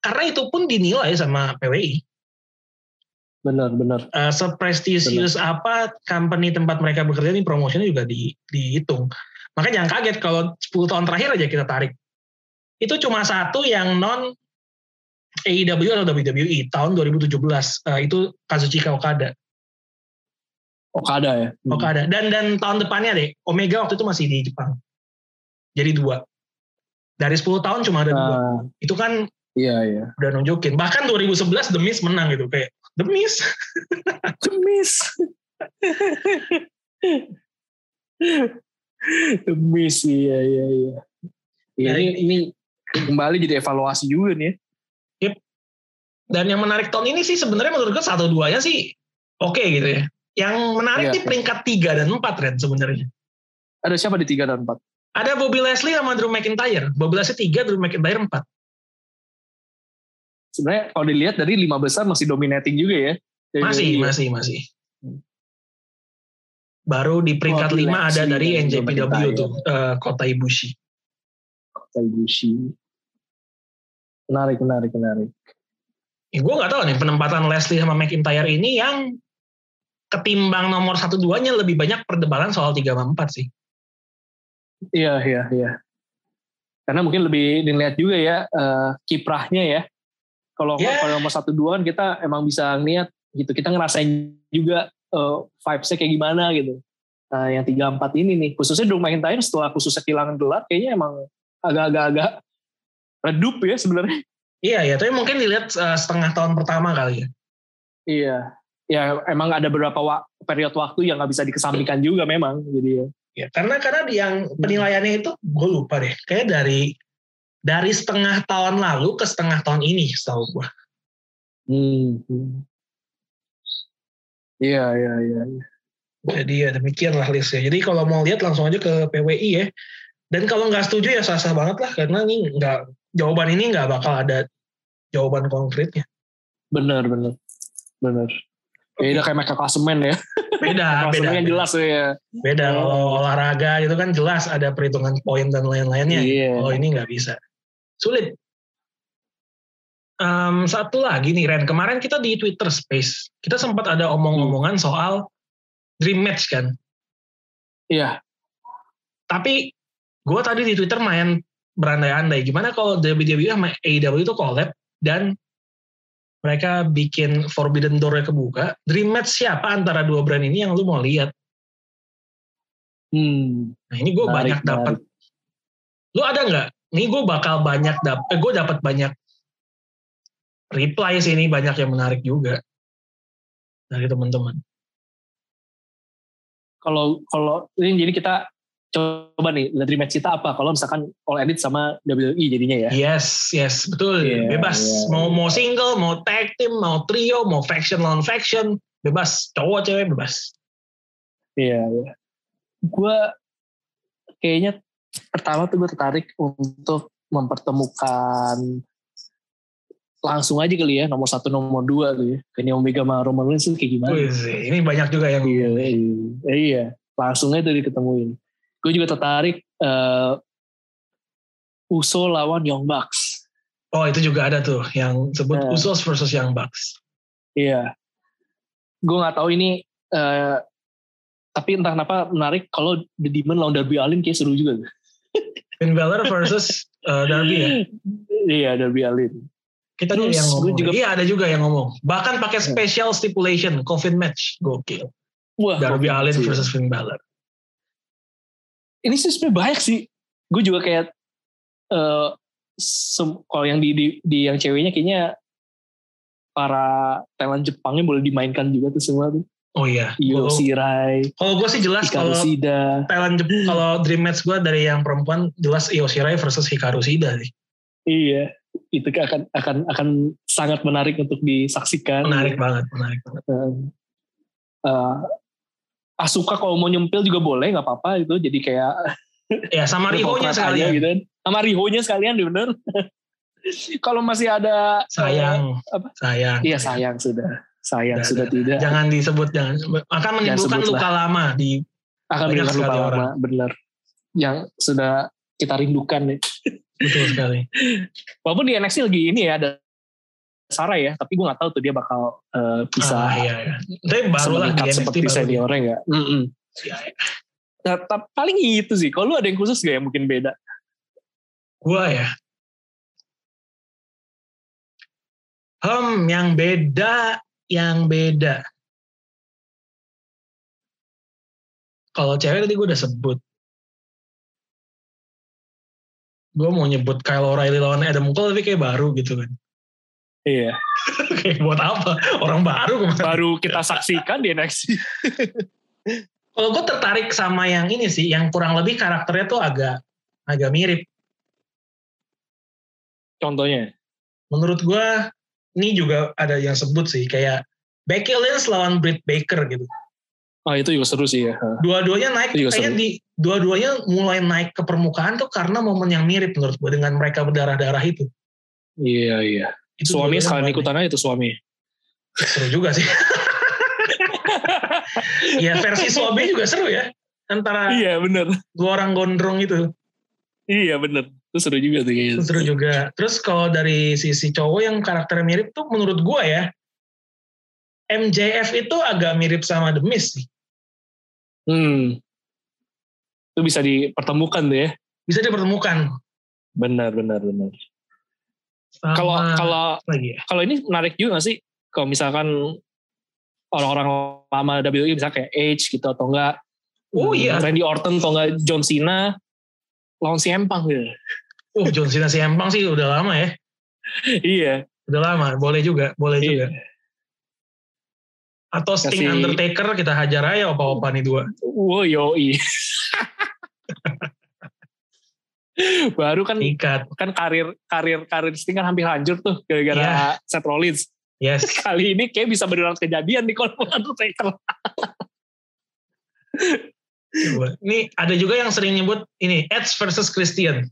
Karena itu pun dinilai sama PWI benar benar. Uh, seprestisius apa company tempat mereka bekerja ini promotionnya juga di, dihitung. Makanya jangan kaget kalau 10 tahun terakhir aja kita tarik. Itu cuma satu yang non AEW atau WWE tahun 2017 uh, eh, itu Kazuchika Okada Okada ya hmm. Okada dan dan tahun depannya deh Omega waktu itu masih di Jepang jadi dua dari 10 tahun cuma ada uh, dua ah. itu kan Iya, iya. Udah nunjukin. Bahkan 2011 The Miz menang gitu. Kayak, The Miz. The Miz. The Miz, iya, iya, iya. Ya, ini, ini kembali jadi evaluasi juga nih. Yep. Dan yang menarik tahun ini sih sebenarnya menurut gue satu duanya sih oke okay gitu ya. Yang menarik iya. di peringkat 3 dan 4 Red sebenarnya. Ada siapa di 3 dan 4? Ada Bobby Leslie sama Drew McIntyre. Bobby Leslie 3, Drew McIntyre 4 sebenarnya kalau dilihat dari lima besar masih dominating juga ya. Masih, masih, masih. Baru di peringkat oh, lima ada dari NJPW tuh, uh, Kota Ibushi. Kota Ibushi. Menarik, menarik, menarik. Ya, gue gak tahu nih penempatan Leslie sama McIntyre ini yang ketimbang nomor satu duanya lebih banyak perdebatan soal tiga sama empat sih. Iya, iya, iya. Karena mungkin lebih dilihat juga ya uh, kiprahnya ya kalau yeah. kalau nomor satu dua kan kita emang bisa ngeliat gitu. Kita ngerasain juga uh, vibes-nya kayak gimana gitu. Nah yang tiga empat ini nih, khususnya Drew McIntyre setelah khususnya kehilangan gelar, kayaknya emang agak-agak redup ya sebenarnya. Iya ya, tapi mungkin dilihat uh, setengah tahun pertama kali ya. Iya, ya emang ada beberapa wa periode waktu yang nggak bisa dikesampingkan juga memang, jadi ya. Ya, karena karena yang penilaiannya itu gue lupa deh, kayak dari dari setengah tahun lalu ke setengah tahun ini setahu gue. Hmm. Iya, iya, iya. Ya. Jadi ya demikianlah listnya. Jadi kalau mau lihat langsung aja ke PWI ya. Dan kalau nggak setuju ya sah-sah banget lah karena ini nggak jawaban ini nggak bakal ada jawaban konkretnya. Benar, benar, benar. Beda kayak mereka klasemen ya. Beda, beda. Yang jelas ya. Beda kalau olahraga gitu kan jelas ada perhitungan poin dan lain-lainnya. Iya. Oh ini nggak bisa sulit. Um, satu lagi nih Ren, kemarin kita di Twitter Space, kita sempat ada omong-omongan soal dream match kan? Iya. Tapi gue tadi di Twitter main berandai-andai, gimana kalau WWE sama AEW itu collab dan mereka bikin Forbidden Door kebuka, dream match siapa antara dua brand ini yang lu mau lihat? Hmm. Nah ini gue banyak dapat. Lu ada nggak ini gue bakal banyak dap eh, gue dapat banyak reply sih ini banyak yang menarik juga dari teman-teman. Kalau kalau ini jadi kita coba nih dream match kita apa kalau misalkan all edit sama WWE jadinya ya Yes, yes, betul. Iya, bebas. iya, mau mau single, mau tag team, mau trio, mau faction lawan faction, bebas. Cowok cewek bebas. Iya, iya. Gue kayaknya pertama tuh gue tertarik untuk mempertemukan langsung aja kali ya nomor satu nomor dua tuh ya Kenny Omega sama Roman Reigns tuh kayak gimana? Wih, ini banyak juga yang Iya, iya, iya. langsung aja tuh diketemuin. Gue juga tertarik eh Uso lawan Young Bucks. Oh itu juga ada tuh yang sebut Nah. Usos versus Young Bucks. Iya. Gue nggak tahu ini eh tapi entah kenapa menarik kalau The Demon lawan Darby Allin kayak seru juga. Finn Balor versus uh, Darby ya. iya, Darby Allin. Kita Terus juga yang ngomong. juga- Iya ada juga yang ngomong. Bahkan pakai Iya. special stipulation, coffin match, gokil. Wah, Darby Allin versus Finn Balor. Ini sih sebenarnya banyak sih. Gue juga kayak eh sem- kalau yang di, di di yang ceweknya kayaknya para talent Jepangnya boleh dimainkan juga tuh semua tuh. Oh iya. Kalau- Shirai, Kalau gue sih jelas kalau. Thailand Jep- kalau dream match gue dari yang perempuan jelas Io Shirai versus Hikaru Shida sih. Iya, itu akan akan akan sangat menarik untuk disaksikan. Menarik banget, menarik banget. Eh, Asuka kalau mau nyempil juga boleh, nggak apa-apa itu. Jadi kayak Ya sama Riho-nya sekalian. gitu. Sama Riho-nya sekalian bener. kalau masih ada Sayang, apa? sayang. Iya sayang sudah, sayang Dah, sudah dah, tidak Jangan disebut, jangan akan menimbulkan lah. luka lama di akan menimbulkan luka lama, orang. bener. Yang sudah kita rindukan nih. betul sekali. Walaupun di NXT lagi ini ya ada Sarah ya, tapi gue nggak tahu tuh dia bakal eh, bisa Ah, iya, iya. Tapi baru lah di NXT seperti seniornya nggak? Mm-mm. Iya, iya. Nah, ta- paling itu sih. Kalau lu ada yang khusus gak yang mungkin beda? Gua ya. Hmm, yang beda, yang beda. Kalau cewek tadi gue udah sebut. Gue mau nyebut Kyle O'Reilly lawan Adam Cole tapi kayak baru gitu kan. Iya. kayak buat apa? Orang baru kemarin. Baru kita saksikan di NXT. Kalau gue tertarik sama yang ini sih, yang kurang lebih karakternya tuh agak agak mirip. Contohnya. Menurut gue ini juga ada yang sebut sih kayak Becky Lynch lawan Britt Baker gitu. Oh itu juga seru sih ya. Dua-duanya naik Itu juga kayaknya seru. di dua-duanya mulai naik ke permukaan tuh karena momen yang mirip menurut gue dengan mereka berdarah-darah itu. Iya iya. Itu Suami sekalian ikutan aja itu suami. Seru juga sih. ya versi suami juga seru ya. Antara Iya bener. dua orang gondrong itu. Iya bener. Itu seru juga tuh kayaknya. Itu seru juga. Terus kalau dari sisi cowok yang karakternya mirip tuh menurut gue ya, MJF itu agak mirip sama The Miz sih. Hmm. Itu bisa dipertemukan tuh ya. Bisa dipertemukan. Benar benar benar. Kalau kalau lagi ya. kalau ini menarik juga gak sih? Kalau misalkan orang-orang lama WWE misalnya kayak Edge gitu atau enggak Oh, hmm, iya. Randy Orton atau enggak John Cena lawan si Empang gitu. Oh, John Cena si Empang sih udah lama ya. iya. Udah lama, boleh juga, boleh Iya. juga. Atau Sting Kasih- Undertaker kita hajar aja opa-opa nih dua. Wow, yoi. Baru kan Ikat. kan karir karir karir Sting kan hampir hancur tuh gara-gara Seth Rollins. Yes. Kali ini kayak bisa beneran kejadian nih kalau Undertaker. Ini ada juga yang sering nyebut ini Edge versus Christian.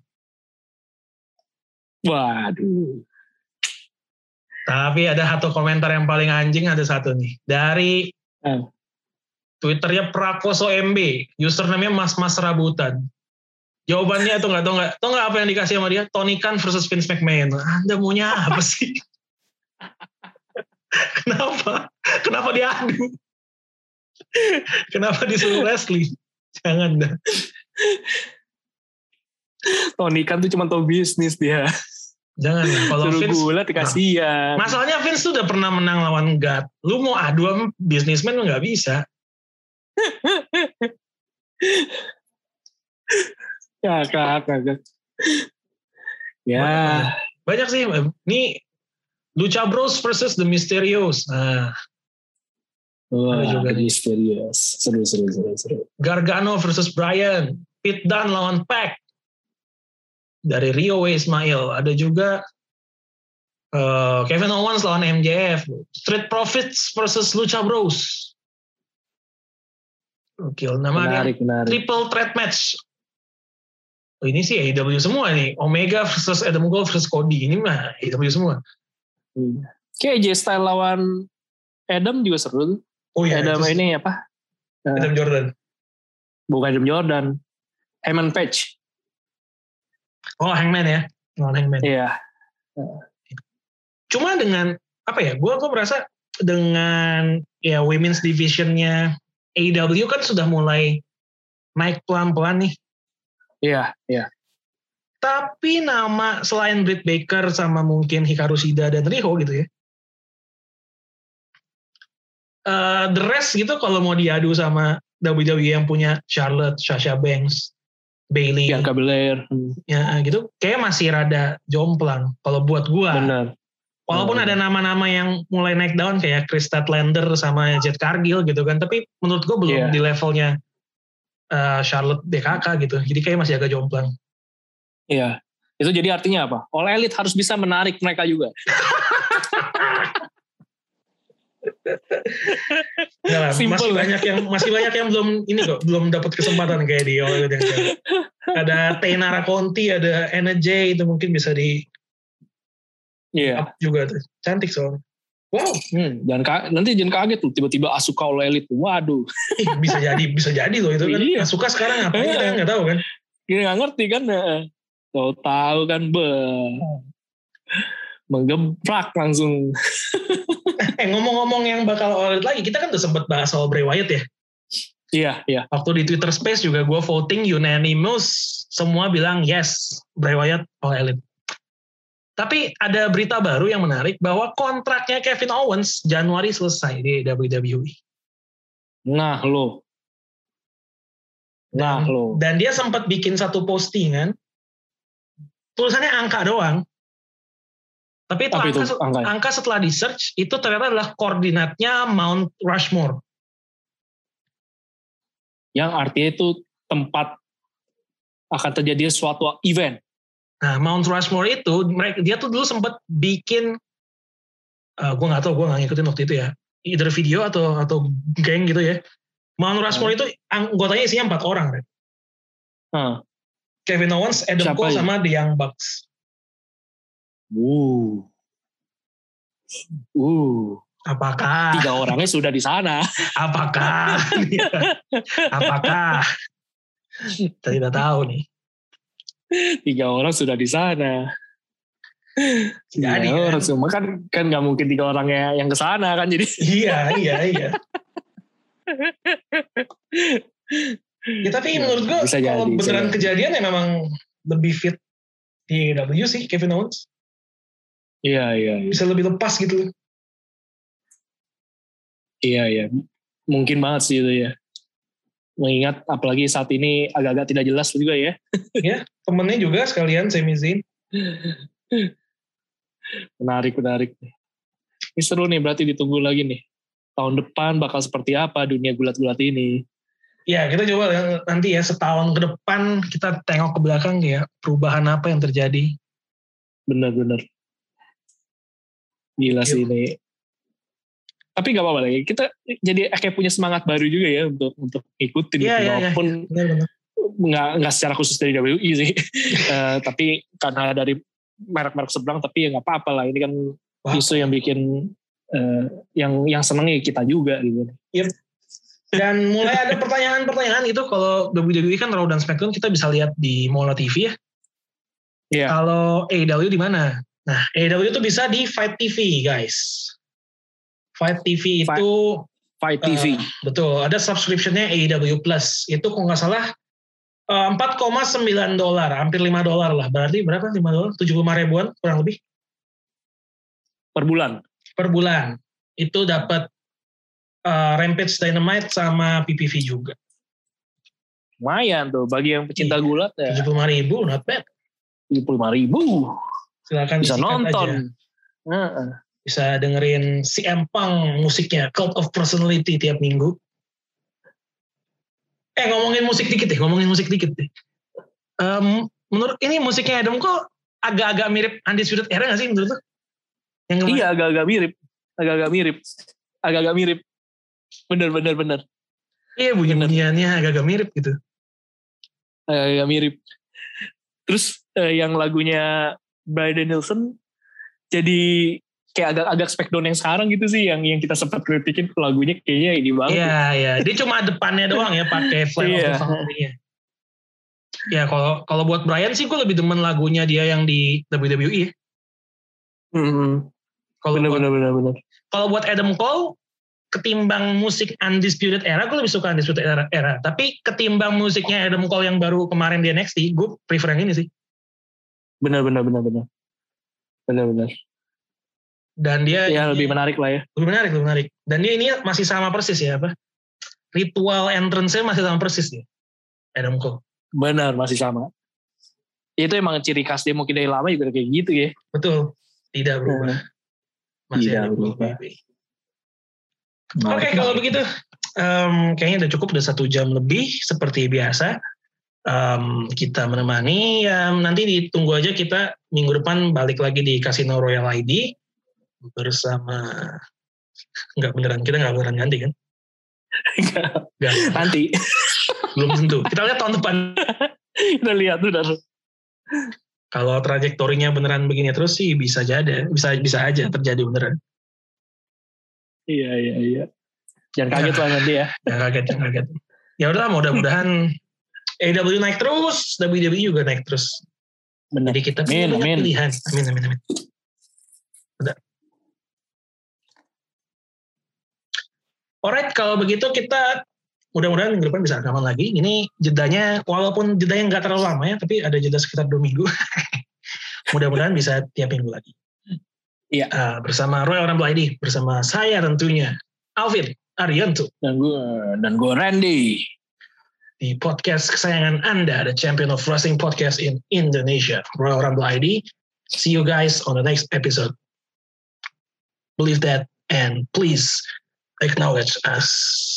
Waduh. Tapi ada satu komentar yang paling anjing ada satu nih dari Hmm. Twitternya Prakoso MB, username-nya Mas Mas Rabutan. Jawabannya tuh nggak tau nggak tau nggak apa yang dikasih sama dia Tony Khan versus Vince McMahon. Anda maunya apa sih? Kenapa? Kenapa diadu? Kenapa disuruh wrestling? Jangan dah. Tony kan tuh cuma tahu bisnis dia. Jangan. Kalau Suruh Vince, gulat dikasihan. masalahnya Vince tuh udah pernah menang lawan God. Lu mau adu sama bisnismen nggak bisa. Ya, kak. Ya, Banyak sih. Ini Lucha Bros versus The Mysterios. Nah, wah, Ada juga nih. misterius. Seru, seru, seru, seru. Gargano versus Bryan. Pit Dunne lawan Pac dari Rio. Ismail. Ada juga uh, Kevin Owens lawan MJF. Street Profits versus Lucha Bros. Oke, namanya Menarik, menarik. triple threat match. Oh, ini sih AEW semua nih. Omega versus Adam Cole versus Cody. Ini mah AEW semua. Iya. Kayak AJ Styles lawan Adam juga seru. tuh. Oh iya, Adam itu ini apa? Adam Jordan. Bukan Adam Jordan. Heyman Page. Oh, Hangman ya. Lawan Hangman. Iya. Cuma dengan apa ya? Gue gue merasa dengan ya women's divisionnya AEW kan sudah mulai naik pelan-pelan nih. Iya, iya. Tapi nama selain Britt Baker sama mungkin Hikaru Shida dan Riho gitu ya. eh, the rest gitu kalau mau diadu sama WWE yang punya Charlotte, Sasha Banks, Bailey, Bianca Belair. Hmm, ya gitu, kayak masih rada jomplang. Kalau buat gua, Bener. walaupun Hmm. ada nama-nama yang mulai naik daun kayak Chris Statlander sama Jet Cargill gitu kan, tapi menurut gua belum Iya. di levelnya eh, Charlotte DKK gitu. Jadi kayak masih agak jomplang. Iya. Itu jadi artinya apa? All Elite harus bisa menarik mereka juga. Simple masih banyak yang masih banyak yang belum ini kok belum dapat kesempatan kayak di All Elite yang cewek. Ada Tainara Conti, ada Anna Jay itu mungkin bisa di Iya. up juga tuh. Cantik soalnya. Wow, Hmm, jangan ka- nanti jangan kaget tuh tiba-tiba Asuka All Elite. Waduh. ih, bisa jadi bisa jadi loh itu kan. Iya. Suka sekarang apa kita kan nggak tahu kan. Gini nggak ngerti kan? eh. Tahu tahu kan be menggebrak langsung. Eh ngomong-ngomong yang bakal Elite lagi, kita kan udah sempat bahas soal Bray Wyatt ya. Iya, iya. Waktu di Twitter Space juga gue voting unanimous, semua bilang yes, Bray Wyatt All Elite. Tapi ada berita baru yang menarik bahwa kontraknya Kevin Owens Januari selesai di WWE. Nah lo. Nah lo. Dan dia sempat bikin satu postingan, tulisannya angka doang. Tapi itu, Apa angka, itu angka? angka setelah di search itu ternyata adalah koordinatnya Mount Rushmore. Yang artinya itu tempat akan terjadi suatu event. Nah, Mount Rushmore itu mereka dia tuh dulu sempat bikin uh, gue nggak tahu gue nggak ngikutin waktu itu ya either video atau atau geng gitu ya Mount Rushmore itu anggotanya isinya empat orang Red. Nah. Kevin Owens, Adam Siapa Cole ini? sama The Young Bucks Uh. Uh. apakah Tiga orangnya sudah di sana. apakah apakah kita tidak tahu nih Tiga orang sudah di sana. Jadi Tiga kan? orang semua kan kan nggak mungkin tiga orangnya yang ke sana kan jadi. iya iya iya ya tapi menurut gue Bisa kalau jadi, beneran jadi. kejadian ya memang lebih fit di W sih Kevin Owens Iya iya iya. bisa lebih lepas gitu Iya iya. Mungkin banget sih itu ya. Mengingat apalagi saat ini agak-agak tidak jelas juga ya. temennya juga sekalian Sami Zayn Menarik menarik. Ini seru nih berarti ditunggu lagi nih. Tahun depan bakal seperti apa dunia gulat-gulat ini. ya kita coba ya, nanti ya setahun ke depan kita tengok ke belakang ya perubahan apa yang terjadi Bener-bener. Gila sih Yuk. ini. Tapi gak apa-apa lagi. Kita jadi kayak punya semangat baru juga ya untuk untuk ikutin. Iya, gitu. iya, iya. Walaupun benar-benar nggak nggak secara khusus dari WI sih. Eh, tapi karena dari merek-merek seberang tapi ya nggak apa-apa lah. Ini kan Wah. justru yang bikin eh, yang yang seneng ya kita juga gitu. dan mulai ada pertanyaan-pertanyaan itu kalau WWE kan Raw dan SmackDown kita bisa lihat di Mola TV ya Iya. kalau AEW di mana nah AEW itu bisa di Fight TV guys Fight TV Fight- itu Fight Eh, TV. betul, ada subscriptionnya AEW Plus. Itu kalau nggak salah eh, 4,9 dolar, hampir 5 dolar lah. Berarti berapa 5 dolar? 75 ribuan kurang lebih per bulan. per bulan. Itu dapat eh, Rampage Dynamite sama PPV juga. Lumayan tuh bagi yang pecinta Iya. gulat ya. 75 ribu, not bad. 75 ribu Silakan bisa nonton. aja. Heeh. Bisa dengerin si Empang musiknya, Cult of Personality tiap minggu. Eh ngomongin musik dikit deh, ngomongin musik dikit deh. Um, menurut ini musiknya Adam kok agak-agak mirip Undisputed Era gak sih menurut lu? Yang iya agak-agak mirip, agak-agak mirip, agak-agak mirip. Bener bener bener. Iya bunyi-bunyiannya agak-agak mirip gitu. Agak-agak mirip. Terus eh, yang lagunya Brian Nielsen jadi kayak agak agak spek down yang sekarang gitu sih yang yang kita sempat kritikin lagunya kayaknya ini banget. Iya iya, dia cuma depannya doang ya pakai flat iya. Ya kalau kalau buat Brian sih gue lebih demen lagunya dia yang di WWE. Hmm. Kalau bener, bener, bener, bener. Kalau buat Adam Cole ketimbang musik Undisputed Era gue lebih suka Undisputed Era, era. Tapi ketimbang musiknya Adam Cole yang baru kemarin di NXT gue prefer yang ini sih. Benar benar benar benar. Benar benar dan dia ya lebih menarik lah ya. Lebih menarik lebih menarik. Dan dia ini masih sama persis ya apa? Ritual entrance-nya masih sama persis ya Adam Cole. Benar masih sama. Itu emang ciri khas dia mungkin dari lama juga kayak gitu ya. Betul. Tidak berubah. Masih tidak berubah. oke okay, kalau begitu um, kayaknya udah cukup udah satu jam lebih seperti biasa. Um, kita menemani ya nanti ditunggu aja kita minggu depan balik lagi di Casino Royal ID bersama nggak beneran kita nggak beneran ganti kan? Nggak. Nanti. Belum tentu. Kita lihat tahun depan. kita lihat benar. Kalau trajektorinya beneran begini terus sih bisa jadi, bisa bisa aja terjadi beneran. Iya iya iya. Jangan kaget lah nanti ya. Jangan kaget, jangan kaget. Ya udah mudah-mudahan AW naik terus, WWE juga naik terus. Benar. Jadi kita punya pilihan. Amin amin amin. Alright, kalau begitu kita mudah-mudahan minggu depan bisa rekaman lagi. Ini jedanya, walaupun jedanya nggak terlalu lama ya, tapi ada jeda sekitar dua minggu. mudah-mudahan bisa tiap minggu lagi. Iya. Uh, bersama Royal Rumble ID, bersama saya tentunya, Alvin Arianto. Dan gue, dan gue Randy. Di podcast kesayangan Anda, The Champion of Wrestling Podcast in Indonesia, Royal Rumble ID. See you guys on the next episode. Believe that and please acknowledge us